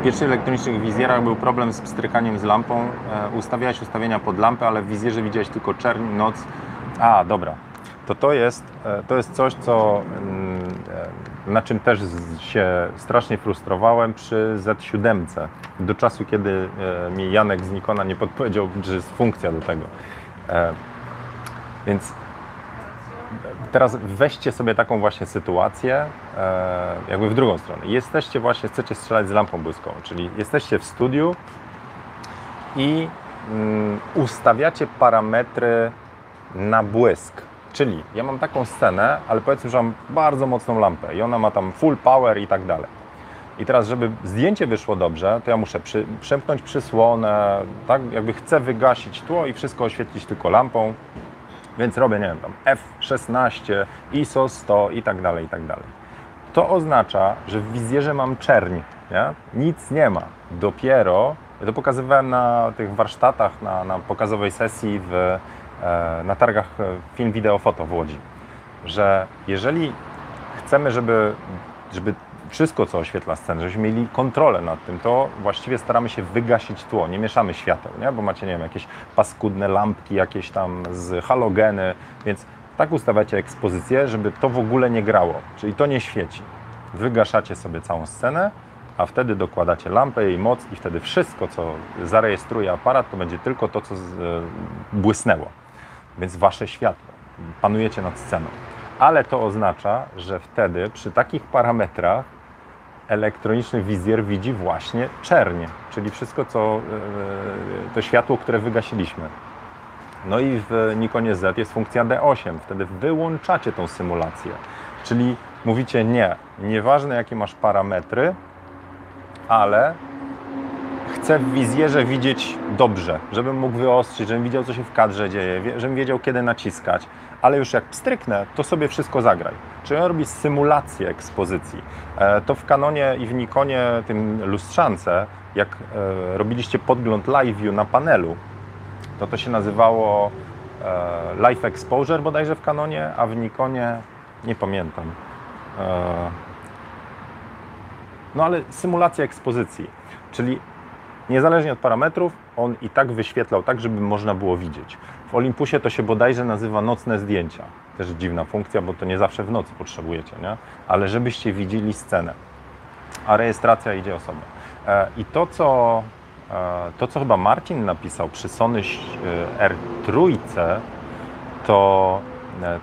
W pierwszych elektronicznych wizjerach był problem z pstrykaniem z lampą. E, ustawiałeś ustawienia pod lampę, ale w wizjerze widziałeś tylko czerń, noc. A, dobra. To to jest, e, to jest coś, co, mm, e, na czym też się strasznie frustrowałem przy Z7. Do czasu, kiedy e, mi Janek z Nikona nie podpowiedział, że jest funkcja do tego. Więc teraz weźcie sobie taką właśnie sytuację, jakby w drugą stronę. Jesteście właśnie, chcecie strzelać z lampą błyskową, czyli jesteście w studiu i mm, ustawiacie parametry na błysk. Czyli ja mam taką scenę, ale powiedzmy, że mam bardzo mocną lampę i ona ma tam full power i tak dalej. I teraz, żeby zdjęcie wyszło dobrze, to ja muszę przy, przemknąć przysłonę, tak jakby chcę wygasić tło i wszystko oświetlić tylko lampą. Więc robię, nie wiem, tam F16, ISO 100 i tak dalej, i tak dalej. To oznacza, że w wizjerze mam czerń, nie? nic nie ma. Dopiero, ja to pokazywałem na tych warsztatach, na, na pokazowej sesji w, na targach e, film, wideo, foto w Łodzi, że jeżeli chcemy, żeby, żeby wszystko, co oświetla scenę, żebyśmy mieli kontrolę nad tym, to właściwie staramy się wygasić tło, nie mieszamy świateł, nie? bo macie, nie wiem, jakieś paskudne lampki, jakieś tam z halogeny, więc tak ustawiacie ekspozycję, żeby to w ogóle nie grało, czyli to nie świeci. Wygaszacie sobie całą scenę, a wtedy dokładacie lampę, jej moc i wtedy wszystko, co zarejestruje aparat, to będzie tylko to, co e, błysnęło. Więc wasze światło. Panujecie nad sceną. Ale to oznacza, że wtedy przy takich parametrach elektroniczny wizjer widzi właśnie czernie, czyli wszystko, co e, to światło, które wygasiliśmy. No i w Nikonie Z jest funkcja D8. Wtedy wyłączacie tą symulację. Czyli mówicie nie, nieważne jakie masz parametry, ale chcę w wizjerze widzieć dobrze, żebym mógł wyostrzyć, żebym widział, co się w kadrze dzieje, żebym wiedział, kiedy naciskać, ale już jak pstryknę, to sobie wszystko zagraj. Czyli on robi symulację ekspozycji. E, To w Canonie i w Nikonie, tym lustrzance, jak e, robiliście podgląd live view na panelu, to to się nazywało e, Live Exposure bodajże w Canonie, a w Nikonie nie pamiętam. No ale symulacja ekspozycji, czyli niezależnie od parametrów, on i tak wyświetlał tak, żeby można było widzieć. W Olympusie to się bodajże nazywa nocne zdjęcia. Też dziwna funkcja, bo to nie zawsze w nocy potrzebujecie, nie? Ale żebyście widzieli scenę. A rejestracja idzie osobno. E, I to, co E, To, co chyba Marcin napisał przy Sony e, R3, to,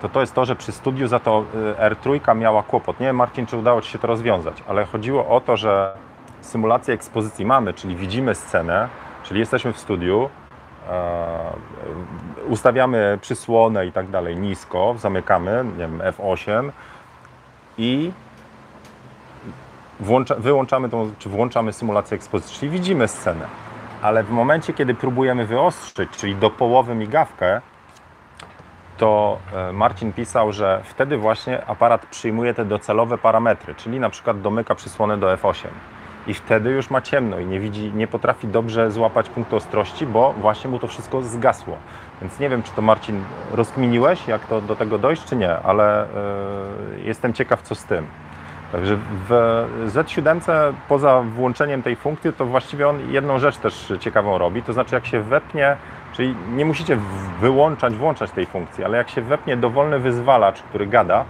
to to jest to, że przy studiu za to e, R3 miała kłopot. Nie wiem, Marcin, czy udało Ci się to rozwiązać, ale chodziło o to, że symulację ekspozycji mamy, czyli widzimy scenę, czyli jesteśmy w studiu, e, ustawiamy przysłonę i tak dalej nisko, zamykamy, nie wiem, F8 i włącza, wyłączamy tą, czy włączamy symulację ekspozycji, czyli widzimy scenę. Ale w momencie, kiedy próbujemy wyostrzyć, czyli do połowy migawkę, to e, Marcin pisał, że wtedy właśnie aparat przyjmuje te docelowe parametry, czyli na przykład domyka przysłonę do F8. I wtedy już ma ciemno i nie widzi, nie potrafi dobrze złapać punktu ostrości, bo właśnie mu to wszystko zgasło. Więc nie wiem, czy to Marcin rozkminiłeś, jak to do tego dojść, czy nie, ale e, jestem ciekaw, co z tym. Także w Z7 poza włączeniem tej funkcji, to właściwie on jedną rzecz też ciekawą robi, to znaczy jak się wepnie, czyli nie musicie wyłączać, włączać tej funkcji, ale jak się wepnie dowolny wyzwalacz, który gada,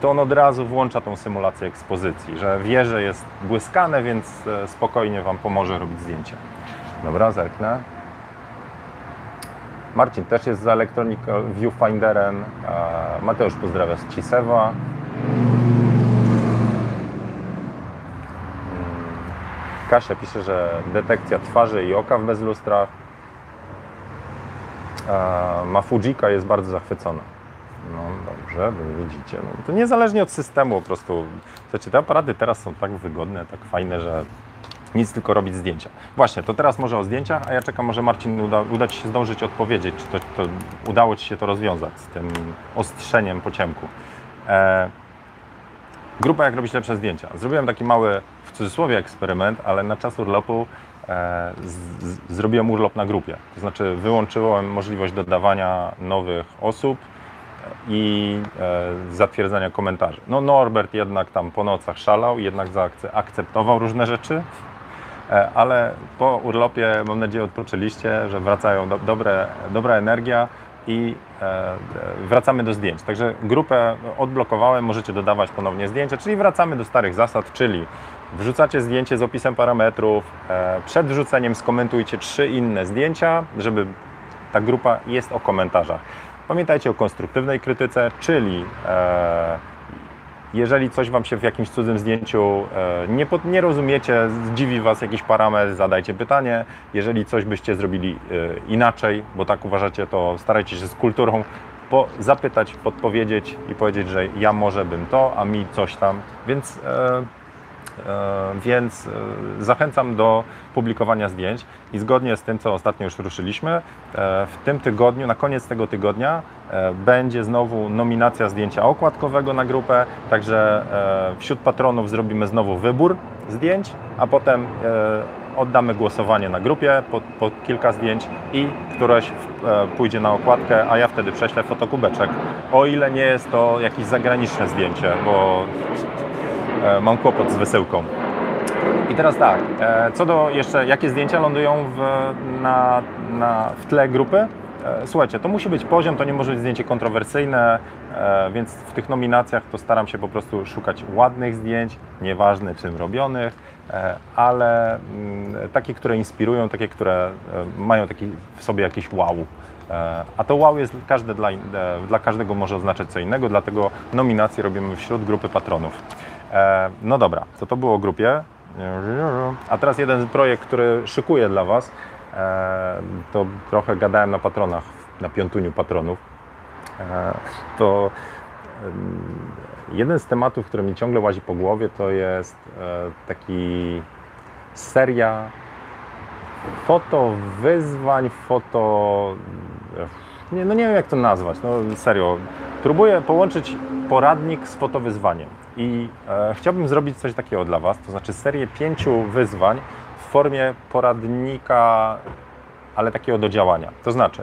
to on od razu włącza tą symulację ekspozycji, że wie, że jest błyskane, więc e, spokojnie Wam pomoże robić zdjęcia. Dobra, zerknę. Marcin też jest za Electronic Viewfinderem. E, Mateusz pozdrawia z Cisewa. Kasia pisze, że detekcja twarzy i oka w bezlustrach. E, Mafujika jest bardzo zachwycona. No dobrze, wy widzicie. No, to niezależnie od systemu po prostu. Słuchajcie, te aparaty teraz są tak wygodne, tak fajne, że nic tylko robić zdjęcia. Właśnie, to teraz może o zdjęciach, a ja czekam, może Marcin uda, uda Ci się zdążyć odpowiedzieć, czy to, to udało Ci się to rozwiązać z tym ostrzeniem po ciemku. E, grupa jak robić lepsze zdjęcia. Zrobiłem taki mały, w cudzysłowie, eksperyment, ale na czas urlopu e, z, z, zrobiłem urlop na grupie. To znaczy wyłączyłem możliwość dodawania nowych osób i e, zatwierdzania komentarzy. No Norbert jednak tam po nocach szalał, jednak zaakceptował różne rzeczy, e, ale po urlopie mam nadzieję odpoczęliście, że wracają do, dobre, dobra energia i e, wracamy do zdjęć. Także grupę odblokowałem, możecie dodawać ponownie zdjęcia, czyli wracamy do starych zasad, czyli wrzucacie zdjęcie z opisem parametrów, przed wrzuceniem skomentujcie trzy inne zdjęcia, żeby ta grupa jest o komentarzach. Pamiętajcie o konstruktywnej krytyce, czyli e, jeżeli coś Wam się w jakimś cudzym zdjęciu e, nie, nie rozumiecie, zdziwi Was jakiś parametr, zadajcie pytanie. Jeżeli coś byście zrobili e, inaczej, bo tak uważacie, to starajcie się z kulturą po, zapytać, podpowiedzieć i powiedzieć, że ja może bym to, a mi coś tam. Więc E, więc e, zachęcam do publikowania zdjęć i zgodnie z tym, co ostatnio już ruszyliśmy, e, w tym tygodniu, na koniec tego tygodnia będzie znowu nominacja zdjęcia okładkowego na grupę, także wśród patronów zrobimy znowu wybór zdjęć, a potem oddamy głosowanie na grupie po, po, kilka zdjęć i któreś pójdzie na okładkę, a ja wtedy prześlę fotokubeczek. O ile nie jest to jakieś zagraniczne zdjęcie, bo E, mam kłopot z wysyłką. I teraz tak, e, co do jeszcze, jakie zdjęcia lądują w, na, na, w tle grupy? E, słuchajcie, to musi być poziom, to nie może być zdjęcie kontrowersyjne, więc w tych nominacjach to staram się po prostu szukać ładnych zdjęć, nieważne czym robionych, ale mm, takie, które inspirują, takie, które mają taki w sobie jakiś wow. A to wow jest każde dla, dla każdego może oznaczać co innego, dlatego nominacje robimy wśród grupy patronów. E, no dobra, co to było o grupie? A teraz jeden projekt, który szykuję dla Was. E, to trochę gadałem na patronach, na piątuniu patronów. E, to jeden z tematów, który mi ciągle łazi po głowie, to jest taki seria foto wyzwań, foto. Nie, no nie wiem jak to nazwać, no serio. Próbuję połączyć poradnik z fotowyzwaniem. I e, chciałbym zrobić coś takiego dla Was, to znaczy serię pięciu wyzwań w formie poradnika, ale takiego do działania. To znaczy,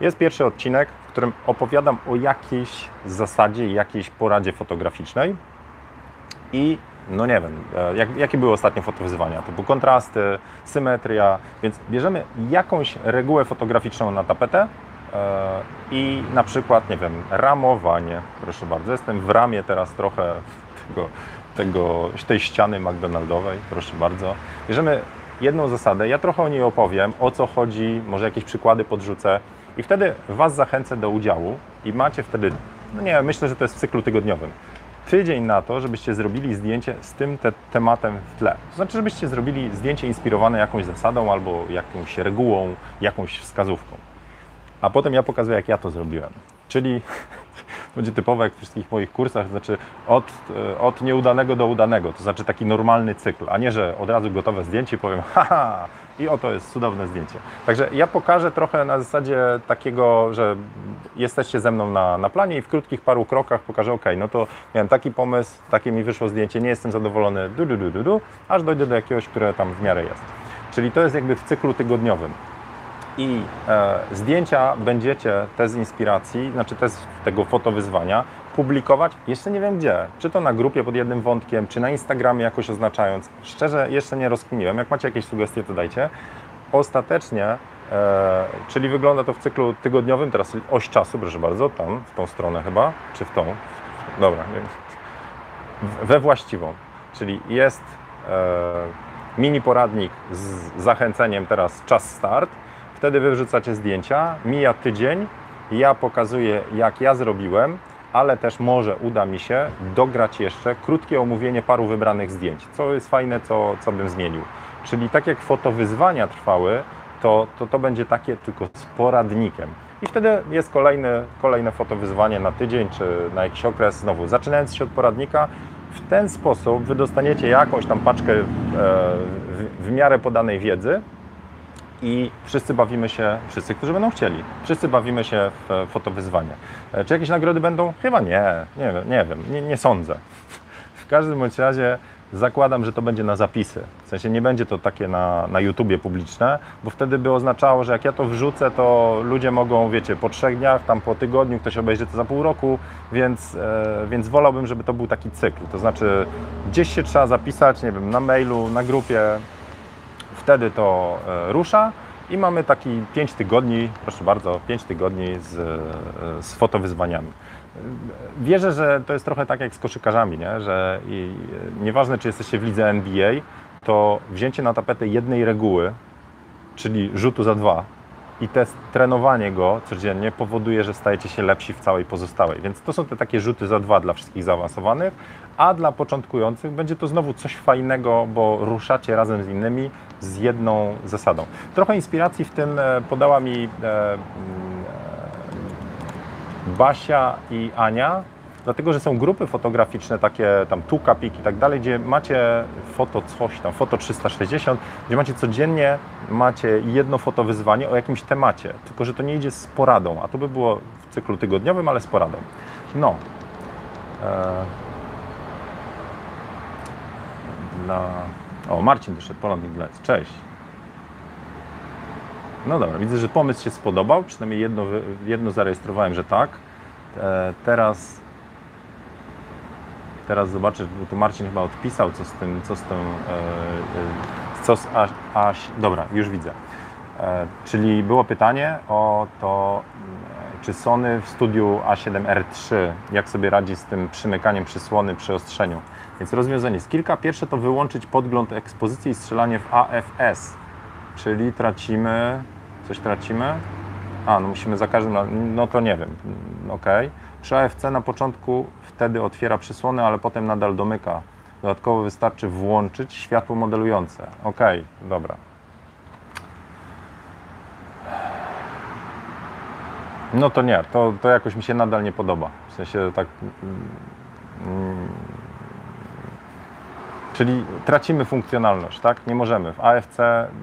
jest pierwszy odcinek, w którym opowiadam o jakiejś zasadzie, jakiejś poradzie fotograficznej i no nie wiem, e, jak, jakie były ostatnie fotowyzwania? To były kontrasty, symetria, więc bierzemy jakąś regułę fotograficzną na tapetę e, i na przykład, nie wiem, ramowanie. Proszę bardzo, jestem w ramie teraz trochę tego, tego, tej ściany McDonaldowej, proszę bardzo. Bierzemy jedną zasadę, ja trochę o niej opowiem, o co chodzi, może jakieś przykłady podrzucę i wtedy Was zachęcę do udziału i macie wtedy, no nie myślę, że to jest w cyklu tygodniowym, tydzień na to, żebyście zrobili zdjęcie z tym te tematem w tle. To znaczy, żebyście zrobili zdjęcie inspirowane jakąś zasadą albo jakąś regułą, jakąś wskazówką. A potem ja pokazuję, jak ja to zrobiłem. Czyli będzie typowe jak w wszystkich moich kursach, to znaczy od, e, od nieudanego do udanego, to znaczy taki normalny cykl, a nie, że od razu gotowe zdjęcie powiem haha i oto jest cudowne zdjęcie. Także ja pokażę trochę na zasadzie takiego, że jesteście ze mną na, na planie i w krótkich paru krokach pokażę, ok, no to miałem taki pomysł, takie mi wyszło zdjęcie, nie jestem zadowolony, du, du, du, du, du aż dojdę do jakiegoś, które tam w miarę jest. Czyli to jest jakby w cyklu tygodniowym i e, zdjęcia będziecie te z inspiracji, znaczy te z tego fotowyzwania publikować, jeszcze nie wiem gdzie, czy to na grupie pod jednym wątkiem, czy na Instagramie jakoś oznaczając. Szczerze jeszcze nie rozkminiłem, jak macie jakieś sugestie to dajcie. Ostatecznie, e, czyli wygląda to w cyklu tygodniowym, teraz oś czasu, proszę bardzo, tam, w tą stronę chyba, czy w tą, dobra, we właściwą, czyli jest e, mini poradnik z zachęceniem teraz czas start, Wtedy wy wrzucacie zdjęcia, mija tydzień, ja pokazuję jak ja zrobiłem, ale też może uda mi się dograć jeszcze krótkie omówienie paru wybranych zdjęć, co jest fajne, co, co bym zmienił. Czyli tak jak fotowyzwania trwały, to, to to będzie takie tylko z poradnikiem. I wtedy jest kolejne, kolejne fotowyzwanie na tydzień czy na jakiś okres. Znowu, zaczynając się od poradnika, w ten sposób wy dostaniecie jakąś tam paczkę e, w, w miarę podanej wiedzy, i wszyscy bawimy się, wszyscy, którzy będą chcieli, wszyscy bawimy się w fotowyzwanie. E, czy jakieś nagrody będą? Chyba nie, nie, nie wiem, nie, nie sądzę. każdym bądź razie zakładam, że to będzie na zapisy. W sensie nie będzie to takie na, na YouTubie publiczne, bo wtedy by oznaczało, że jak ja to wrzucę, to ludzie mogą, wiecie, po trzech dniach, tam po tygodniu, ktoś obejrzy to za pół roku, więc, e, więc wolałbym, żeby to był taki cykl. To znaczy gdzieś się trzeba zapisać, nie wiem, na mailu, na grupie, wtedy to e, rusza i mamy taki 5 tygodni, proszę bardzo, 5 tygodni z, e, z fotowyzwaniami. Wierzę, że to jest trochę tak jak z koszykarzami, nie? że i, e, nieważne czy jesteście w lidze NBA, to wzięcie na tapetę jednej reguły, czyli rzutu za dwa i test, trenowanie go codziennie powoduje, że stajecie się lepsi w całej pozostałej. Więc to są te takie rzuty za dwa dla wszystkich zaawansowanych, a dla początkujących będzie to znowu coś fajnego, bo ruszacie razem z innymi z jedną zasadą. Trochę inspiracji w tym e, podała mi e, mm, e, Basia i Ania, dlatego że są grupy fotograficzne, takie tam Tukapik i tak dalej, gdzie macie foto coś tam, foto 360, gdzie macie codziennie macie jedno fotowyzwanie o jakimś temacie, tylko że to nie idzie z poradą, a to by było w cyklu tygodniowym, ale z poradą. No. Dla... O, Marcin wyszedł, Poland Inglec. Cześć. No dobra, widzę, że pomysł się spodobał, przynajmniej jedno, jedno zarejestrowałem, że tak. E, teraz teraz zobaczę, bo tu Marcin chyba odpisał, co z tym, co z tym, e, e, co z Aś, Aś dobra, już widzę. E, czyli było pytanie o to, e, czy Sony w studiu A7R3, jak sobie radzi z tym przymykaniem przysłony przy ostrzeniu. Więc rozwiązanie jest kilka. Pierwsze to wyłączyć podgląd ekspozycji i strzelanie w AFS, czyli tracimy, coś tracimy? A, no musimy za każdym no to nie wiem, ok. Przy AFC na początku wtedy otwiera przysłony, ale potem nadal domyka. Dodatkowo wystarczy włączyć światło modelujące. Ok, dobra. No to nie, to, to jakoś mi się nadal nie podoba. W sensie tak. Mm, czyli tracimy funkcjonalność, tak? Nie możemy. W AFC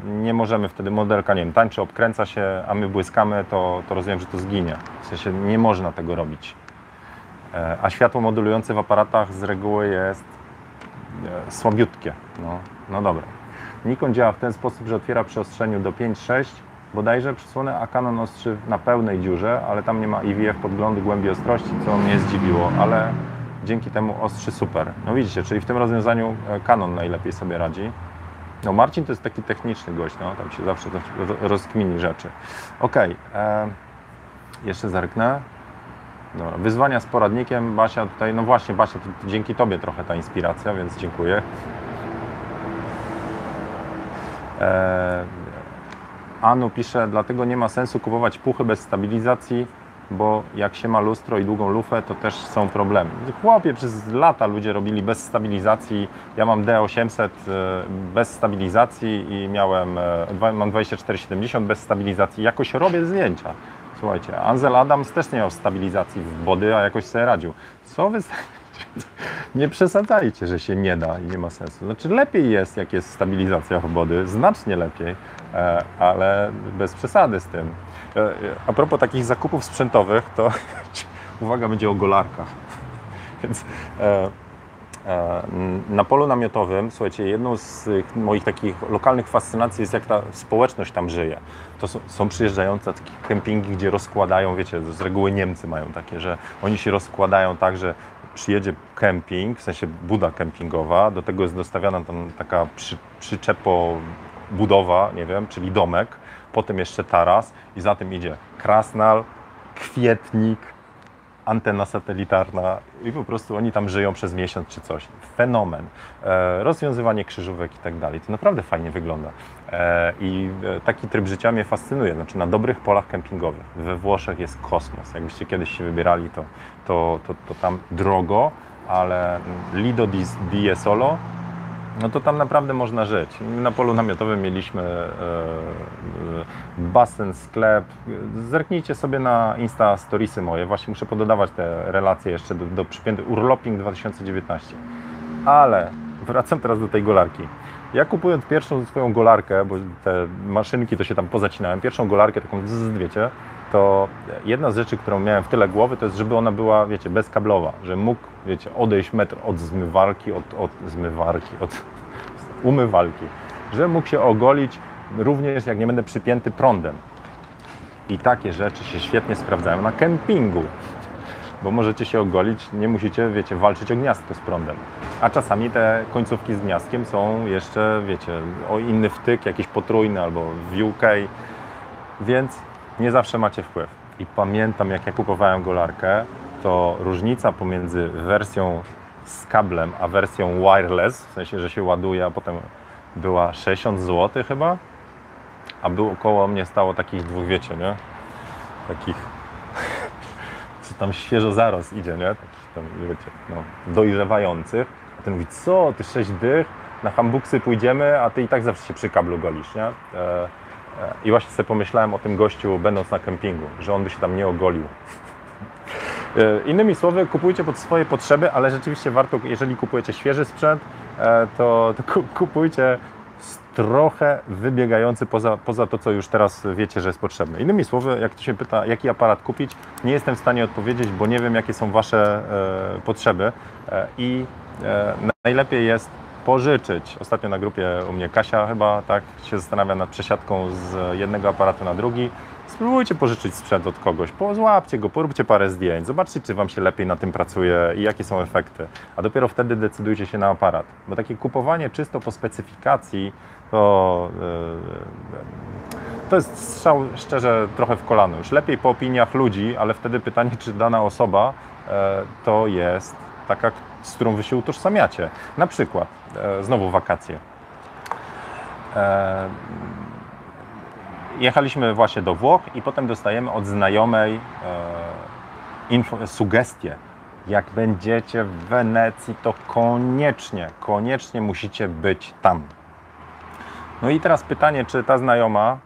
nie możemy wtedy modelka, nie wiem, tańczy, obkręca się, a my błyskamy, to, to rozumiem, że to zginie. W sensie nie można tego robić. E, a światło modulujące w aparatach z reguły jest e, słabiutkie. No, no dobra. Nikon działa w ten sposób, że otwiera przy ostrzeniu do 5-6 bodajże przysłonę, a Canon ostrzy na pełnej dziurze, ale tam nie ma IVF podglądu głębi ostrości, co mnie zdziwiło, ale dzięki temu ostrzy super. No widzicie, czyli w tym rozwiązaniu e, Canon najlepiej sobie radzi. No Marcin to jest taki techniczny gość, no, tam się zawsze rozkmini rzeczy. Ok, e, jeszcze zerknę. Dobra, wyzwania z poradnikiem, Basia tutaj, no właśnie Basia, to dzięki Tobie trochę ta inspiracja, więc dziękuję. E, Anu pisze, dlatego nie ma sensu kupować puchy bez stabilizacji, bo jak się ma lustro i długą lufę, to też są problemy. Chłopie, przez lata ludzie robili bez stabilizacji. Ja mam D800 e, bez stabilizacji i miałem, e, mam 2470 bez stabilizacji. Jakoś robię zdjęcia. Słuchajcie, Ansel Adams też nie miał stabilizacji w body, a jakoś sobie radził. Co wy... Nie przesadzajcie, że się nie da i nie ma sensu. Znaczy lepiej jest, jak jest stabilizacja w body, znacznie lepiej, e, ale bez przesady z tym. E, a propos takich zakupów sprzętowych, to uwaga będzie o golarkach. Więc e, na polu namiotowym, słuchajcie, jedną z moich takich lokalnych fascynacji jest, jak ta społeczność tam żyje. To są, są przyjeżdżające takie kempingi, gdzie rozkładają, wiecie, z reguły Niemcy mają takie, że oni się rozkładają tak, że przyjedzie kemping, w sensie buda kempingowa, do tego jest dostawiana tam taka przy, przyczepo budowa, nie wiem, czyli domek, potem jeszcze taras i za tym idzie krasnal, kwietnik, antena satelitarna i po prostu oni tam żyją przez miesiąc czy coś. Fenomen. E, rozwiązywanie krzyżówek i tak dalej. To naprawdę fajnie wygląda. E, I e, taki tryb życia mnie fascynuje. Znaczy na dobrych polach kempingowych. We Włoszech jest kosmos. Jakbyście kiedyś się wybierali, to, to, to, to tam drogo, ale Lido di, di Solo no to tam naprawdę można żyć. Na polu namiotowym mieliśmy e, e, basen, sklep. Zerknijcie sobie na Insta Storiesy moje. Właśnie muszę pododawać te relacje jeszcze do, do przypiętych. Urloping 2019. Ale wracam teraz do tej golarki. Ja kupując pierwszą swoją golarkę, bo te maszynki to się tam pozacinałem, pierwszą golarkę taką z, wiecie, to jedna z rzeczy, którą miałem w tyle głowy, to jest, żeby ona była, wiecie, bezkablowa, że mógł, wiecie, odejść metr od zmywarki, od, od zmywarki, od umywalki, że mógł się ogolić również jak nie będę przypięty prądem. I takie rzeczy się świetnie sprawdzają na kempingu, bo możecie się ogolić, nie musicie, wiecie, walczyć o gniazdko z prądem. A czasami te końcówki z gniazdkiem są jeszcze, wiecie, o inny wtyk, jakiś potrójny albo w UK, więc nie zawsze macie wpływ. I pamiętam, jak ja kupowałem golarkę, to różnica pomiędzy wersją z kablem, a wersją wireless, w sensie, że się ładuje, a potem była 60 zł chyba, a było koło mnie stało takich dwóch, wiecie, nie? Takich, co tam świeżo zarost idzie, nie? Takich tam, wiecie, no, dojrzewających. A ten mówi, co, ty sześć dych, na hambuksy pójdziemy, a ty i tak zawsze się przy kablu golisz, nie? E, I właśnie sobie pomyślałem o tym gościu, będąc na kempingu, że on by się tam nie ogolił. E, Innymi słowy, kupujcie pod swoje potrzeby, ale rzeczywiście warto, jeżeli kupujecie świeży sprzęt, e, to, to ku- kupujcie trochę wybiegający poza, poza to, co już teraz wiecie, że jest potrzebne. Innymi słowy, jak ktoś się pyta, jaki aparat kupić, nie jestem w stanie odpowiedzieć, bo nie wiem, jakie są Wasze e, potrzeby e, i e, najlepiej jest pożyczyć. Ostatnio na grupie u mnie Kasia chyba tak się zastanawia nad przesiadką z jednego aparatu na drugi. Spróbujcie pożyczyć sprzęt od kogoś, pozłapcie go, poróbcie parę zdjęć, zobaczcie, czy Wam się lepiej na tym pracuje i jakie są efekty. A dopiero wtedy decydujcie się na aparat. Bo takie kupowanie czysto po specyfikacji to, yy, to jest strzał szczerze trochę w kolano. Już lepiej po opiniach ludzi, ale wtedy pytanie, czy dana osoba e, to jest taka, z którą Wy się utożsamiacie. Na przykład, e, znowu wakacje. E, jechaliśmy właśnie do Włoch i potem dostajemy od znajomej e, sugestie. Jak będziecie w Wenecji, to koniecznie, koniecznie musicie być tam. No i teraz pytanie, czy ta znajoma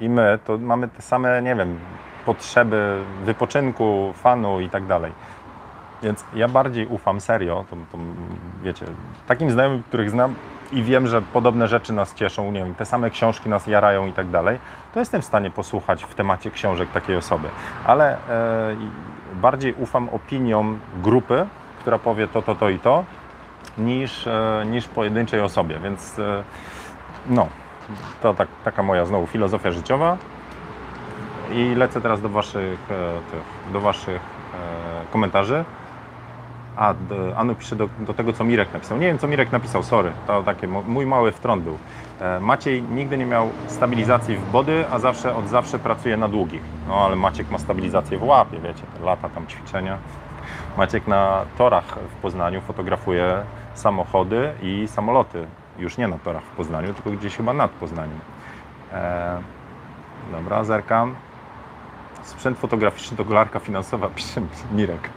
i my to mamy te same, nie wiem, potrzeby wypoczynku, fanu i tak dalej. Więc ja bardziej ufam serio, to, to wiecie, takim znajomym, których znam i wiem, że podobne rzeczy nas cieszą, nie wiem, te same książki nas jarają i tak dalej, to jestem w stanie posłuchać w temacie książek takiej osoby. Ale e, bardziej ufam opiniom grupy, która powie to, to, to i to, niż, e, niż pojedynczej osobie. Więc e, no, to tak, taka moja znowu filozofia życiowa. I lecę teraz do Waszych, e, do waszych e, komentarzy. A, do, Anu pisze do, do tego, co Mirek napisał. Nie wiem, co Mirek napisał, sorry. To taki mój mały wtrąd był. E, Maciej nigdy nie miał stabilizacji w body, a zawsze od zawsze pracuje na długich. No ale Maciek ma stabilizację w łapie, wiecie, lata tam ćwiczenia. Maciek na torach w Poznaniu fotografuje samochody i samoloty. Już nie na torach w Poznaniu, tylko gdzieś chyba nad Poznaniem. E, dobra, zerkam. Sprzęt fotograficzny to golarka finansowa, pisze Mirek.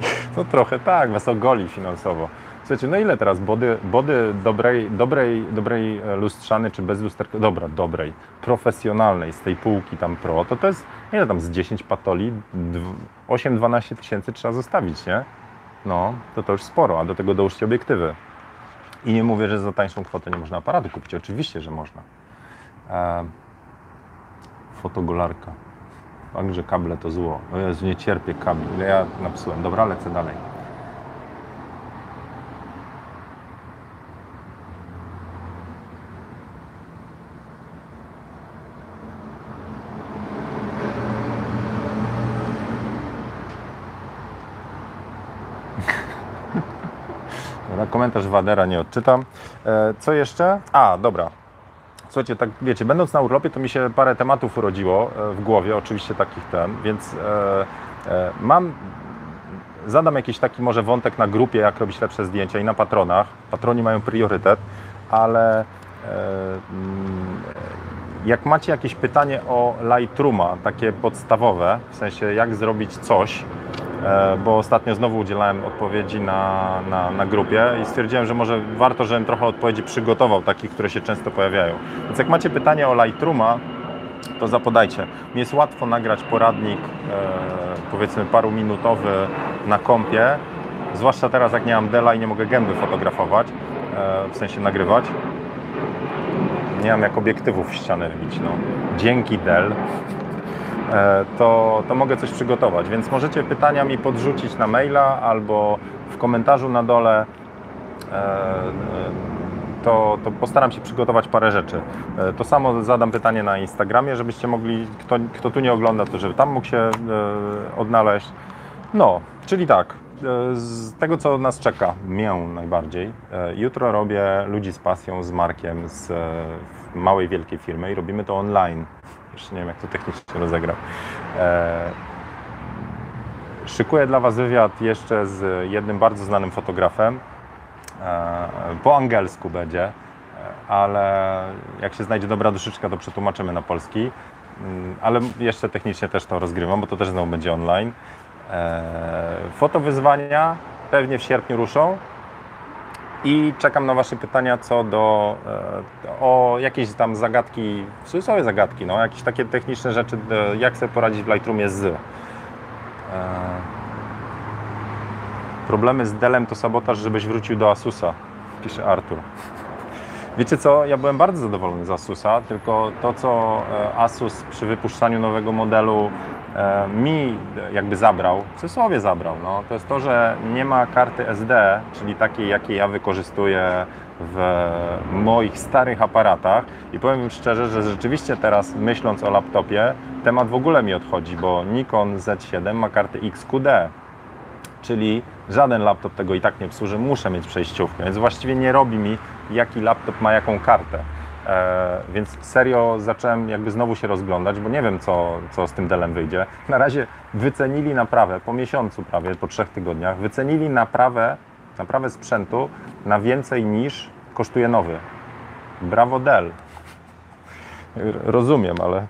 No trochę tak, was ogoli finansowo. Słuchajcie, no ile teraz body, body dobrej, dobrej, dobrej e, lustrzany czy bez lusterka, dobra, dobrej, profesjonalnej z tej półki tam pro, to to jest, ile tam z 10 patoli, 8-12 tysięcy trzeba zostawić, nie? No, to to już sporo, a do tego dołóżcie obiektywy. I nie mówię, że za tańszą kwotę nie można aparatu kupić, oczywiście, że można. E, fotogolarka. Fakt, że kable to zło. O Jezu, nie cierpię kabli. Ja napsułem. Dobra, lecę dalej. Komentarz Wadera nie odczytam. E, co jeszcze? A, dobra. Słuchajcie, tak wiecie, będąc na urlopie, to mi się parę tematów urodziło e, w głowie, oczywiście takich ten, więc e, e, mam, zadam jakiś taki może wątek na grupie, jak robić lepsze zdjęcia i na patronach. Patroni mają priorytet, ale e, mm, jak macie jakieś pytanie o Lightrooma, takie podstawowe, w sensie jak zrobić coś, bo ostatnio znowu udzielałem odpowiedzi na, na, na grupie i stwierdziłem, że może warto, żebym trochę odpowiedzi przygotował, takich, które się często pojawiają. Więc jak macie pytanie o Lightrooma, to zapodajcie. Mi jest łatwo nagrać poradnik, e, powiedzmy paru minutowy na kompie, zwłaszcza teraz jak nie mam Dela i nie mogę gęby fotografować, e, w sensie nagrywać. Nie mam jak obiektywów w ścianę wbić. No. Dzięki Dell e, to, to mogę coś przygotować. Więc możecie pytania mi podrzucić na maila albo w komentarzu na dole. E, e, to, to postaram się przygotować parę rzeczy. E, to samo zadam pytanie na Instagramie, żebyście mogli, kto, kto tu nie ogląda, to żeby tam mógł się e, odnaleźć. No, czyli tak, e, z tego co nas czeka, mię najbardziej. Jutro robię Ludzi z pasją, z Markiem, z małej, wielkiej firmy i robimy to online. Jeszcze nie wiem, jak to technicznie rozegrać. Szykuję dla Was wywiad jeszcze z jednym bardzo znanym fotografem, E, po angielsku będzie, e, ale jak się znajdzie dobra duszyczka, to przetłumaczymy na polski. Mm, ale jeszcze technicznie też to rozgrywam, bo to też znowu będzie online. E, fotowyzwania pewnie w sierpniu ruszą. I czekam na Wasze pytania co do o jakieś tam zagadki, w cudzysłowie zagadki, no, jakieś takie techniczne rzeczy, jak sobie poradzić w Lightroomie z. Problemy z Delem to sabotaż, żebyś wrócił do Asusa, pisze Artur. Wiecie co, ja byłem bardzo zadowolony z Asusa, tylko to, co e, Asus przy wypuszczaniu nowego modelu e, mi jakby zabrał, w cudzysłowie zabrał, no, to jest to, że nie ma karty SD, czyli takiej, jakiej ja wykorzystuję w moich starych aparatach. I powiem szczerze, że rzeczywiście teraz myśląc o laptopie, temat w ogóle mi odchodzi, bo Nikon Z7 ma kartę XQD, czyli żaden laptop tego i tak nie obsłuży, muszę mieć przejściówkę, więc właściwie nie robi mi, jaki laptop ma jaką kartę. E, więc serio zacząłem jakby znowu się rozglądać, bo nie wiem, co, co z tym Delem wyjdzie. Na razie wycenili naprawę, po miesiącu prawie, po trzech tygodniach, wycenili naprawę, naprawę sprzętu na więcej niż kosztuje nowy. Brawo Dell. Rozumiem, ale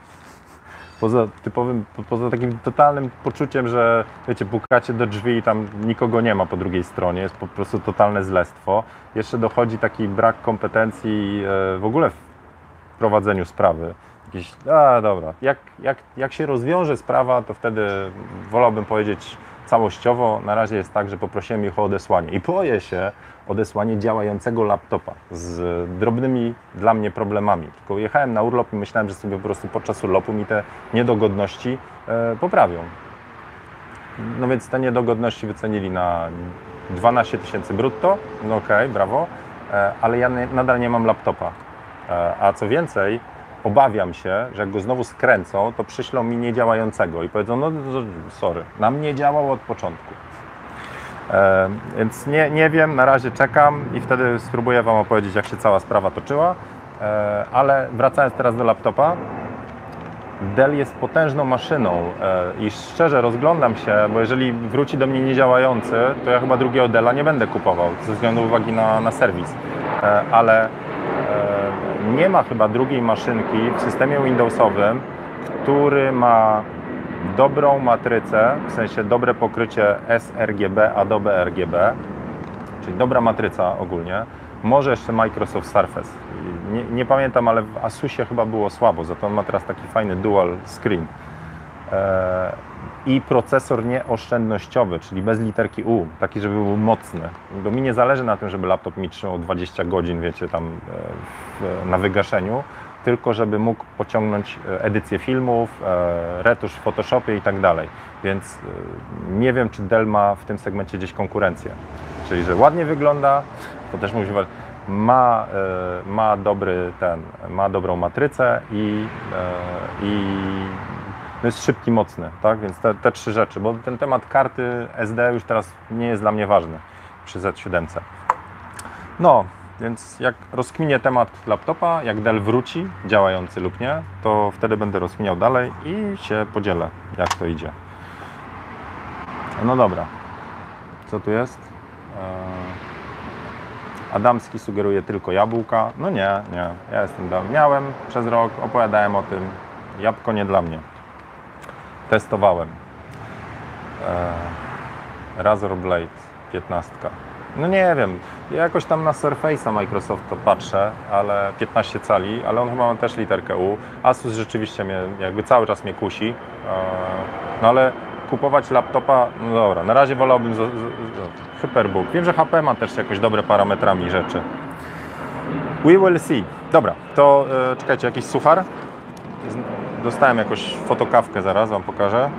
poza typowym, poza takim totalnym poczuciem, że wiecie, pukacie do drzwi i tam nikogo nie ma po drugiej stronie, jest po prostu totalne zlestwo. Jeszcze dochodzi taki brak kompetencji e, w ogóle w prowadzeniu sprawy. Jakieś, a dobra, jak, jak, jak się rozwiąże sprawa, to wtedy wolałbym powiedzieć całościowo. Na razie jest tak, że poprosiłem ich o odesłanie i boję się, odesłanie działającego laptopa z drobnymi dla mnie problemami. Tylko jechałem na urlop i myślałem, że sobie po prostu podczas urlopu mi te niedogodności e, poprawią. No więc te niedogodności wycenili na 12 tysięcy brutto. No okej, okay, brawo, e, ale ja nadal nie mam laptopa. E, a co więcej, obawiam się, że jak go znowu skręcą, to przyślą mi niedziałającego i powiedzą, no sorry, nam nie działał od początku. E, więc nie, nie wiem, na razie czekam i wtedy spróbuję Wam opowiedzieć, jak się cała sprawa toczyła. E, ale wracając teraz do laptopa, Dell jest potężną maszyną i szczerze rozglądam się, bo jeżeli wróci do mnie niedziałający, to ja chyba drugiego Della nie będę kupował ze względu uwagi na, na serwis. Ale nie ma chyba drugiej maszynki w systemie Windowsowym, który ma dobrą matrycę, w sensie dobre pokrycie sRGB, Adobe RGB, czyli dobra matryca ogólnie. Może jeszcze Microsoft Surface. Nie, nie, pamiętam, ale w Asusie chyba było słabo, za to on ma teraz taki fajny dual screen. I procesor nieoszczędnościowy, czyli bez literki U, taki, żeby był mocny. Bo mi nie zależy na tym, żeby laptop mi trzymał 20 godzin, wiecie, tam e, w, na wygaszeniu, tylko żeby mógł pociągnąć e, edycję filmów, e, retusz w Photoshopie i tak dalej. Więc nie wiem, czy Dell ma w tym segmencie gdzieś konkurencję. Czyli, że ładnie wygląda, to też musi ma, ma dobry ten, ma dobrą matrycę i, i no jest szybki, mocny, tak? Więc te, te trzy rzeczy, bo ten temat karty SD już teraz nie jest dla mnie ważny przy Z7. No, więc jak rozkminię temat laptopa, jak Dell wróci, działający lub nie, to wtedy będę rozkminiał dalej i się podzielę, jak to idzie. No dobra. Co tu jest? E, Adamski sugeruje tylko jabłka. No nie, nie. Ja jestem. Miałem przez rok, opowiadałem o tym. Jabłko nie dla mnie. Testowałem. E, Razor Blade 15. No nie wiem, ja jakoś tam na Surface'a Microsoft to patrzę, ale 15 cali, ale on chyba ma też literkę U. Asus rzeczywiście mnie, jakby cały czas mnie kusi, no ale kupować laptopa, no dobra, na razie wolałbym z, z, z, Hyperbook. Wiem, że HP ma też jakoś dobre parametrami rzeczy. We will see. Dobra, to e, czekajcie, jakiś suchar? Dostałem jakąś fotokawkę, zaraz Wam pokażę.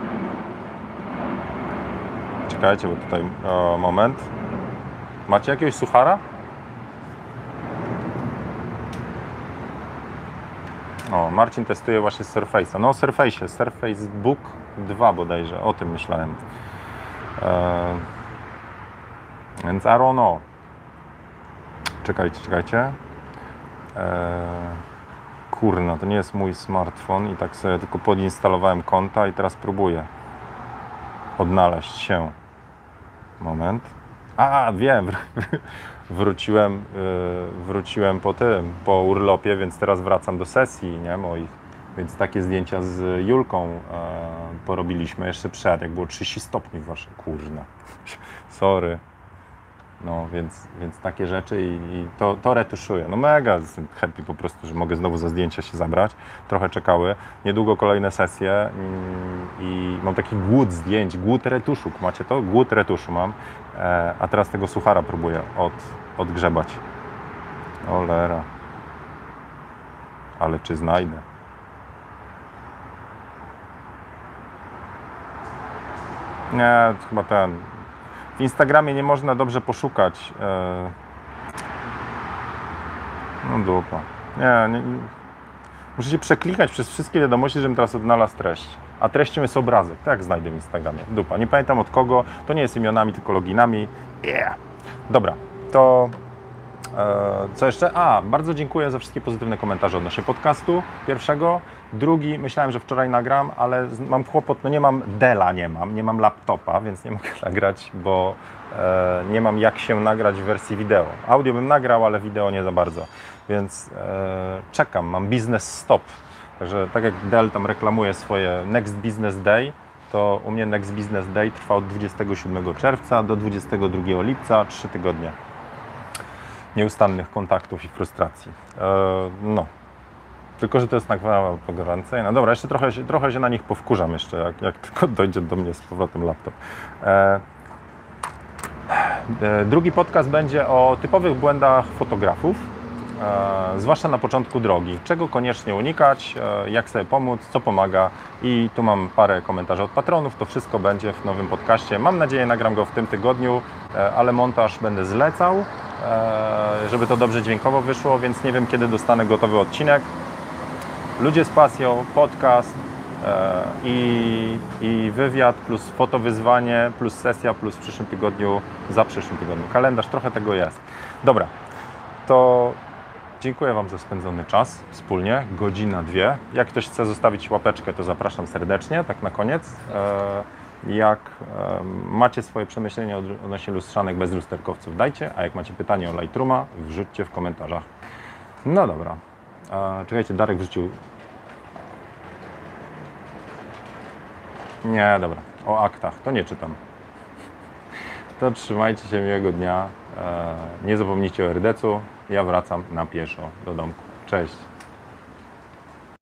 Czekajcie, bo tutaj o, moment. Macie jakiegoś suchara? O, Marcin testuje właśnie Surface'a. No, Surface, Surface Book 2 bodajże, o tym myślałem. Eee, więc I don't know. Czekajcie, czekajcie. Eee, kurna, to nie jest mój smartfon i tak sobie tylko podinstalowałem konta i teraz próbuję odnaleźć się. Moment. A, wiem, wróciłem, yy, wróciłem po tym, po urlopie, więc teraz wracam do sesji, nie, moich. Więc takie zdjęcia z Julką e, porobiliśmy jeszcze przed, jak było 30 stopni w waszej kurna. Sorry. No, więc, więc takie rzeczy i, i to, to retuszuję. No mega jestem happy po prostu, że mogę znowu za zdjęcia się zabrać. Trochę czekały. Niedługo kolejne sesje mm, i mam taki głód zdjęć, głód retuszu. Macie to? Głód retuszu mam. E, a teraz tego suchara próbuję od, odgrzebać. Olera. Ale czy znajdę? Nie, chyba ten. W Instagramie nie można dobrze poszukać. E... No dupa. Nie, nie, nie. Musicie przeklikać przez wszystkie wiadomości, żebym teraz odnalazł treść. A treścią jest obrazek. Tak znajdę w Instagramie. Dupa. Nie pamiętam od kogo. To nie jest imionami, tylko loginami. Yeah. Dobra, to e, co jeszcze? A, bardzo dziękuję za wszystkie pozytywne komentarze odnośnie podcastu pierwszego. Drugi, myślałem, że wczoraj nagram, ale mam kłopot, no nie mam Dela, nie mam, nie mam laptopa, więc nie mogę nagrać, bo e, nie mam jak się nagrać w wersji wideo. Audio bym nagrał, ale wideo nie za bardzo, więc e, czekam, mam business stop. Także tak jak Dell tam reklamuje swoje Next Business Day, to u mnie Next Business Day trwa od 27 czerwca do 22 lipca, 3 tygodnie nieustannych kontaktów i frustracji. E, no. Tylko, że to jest nagrana pogoręcej. Dobra, jeszcze trochę, trochę się na nich powkurzam jeszcze, jak, jak tylko dojdzie do mnie z powrotem laptop. E, e, drugi podcast będzie o typowych błędach fotografów, e, zwłaszcza na początku drogi. Czego koniecznie unikać, e, jak sobie pomóc, co pomaga i tu mam parę komentarzy od patronów. To wszystko będzie w nowym podcaście. Mam nadzieję, nagram go w tym tygodniu, e, ale montaż będę zlecał, e, żeby to dobrze dźwiękowo wyszło, więc nie wiem, kiedy dostanę gotowy odcinek. Ludzie z pasją, podcast e, i, i wywiad, plus fotowyzwanie, plus sesja, plus w przyszłym tygodniu, za przyszłym tygodniu. Kalendarz, trochę tego jest. Dobra, to dziękuję Wam za spędzony czas wspólnie, godzina, dwie. Jak ktoś chce zostawić łapeczkę, to zapraszam serdecznie, tak na koniec. E, Jak e, macie swoje przemyślenia od- odnośnie lustrzanek bez lusterkowców, dajcie, a jak macie pytanie o Lightrooma, wrzućcie w komentarzach. No dobra. E, czekajcie, Darek wrzucił. Nie, dobra. O aktach. To nie czytam. To trzymajcie się miłego dnia. E, nie zapomnijcie o RDC-u. Ja wracam na pieszo do domku. Cześć.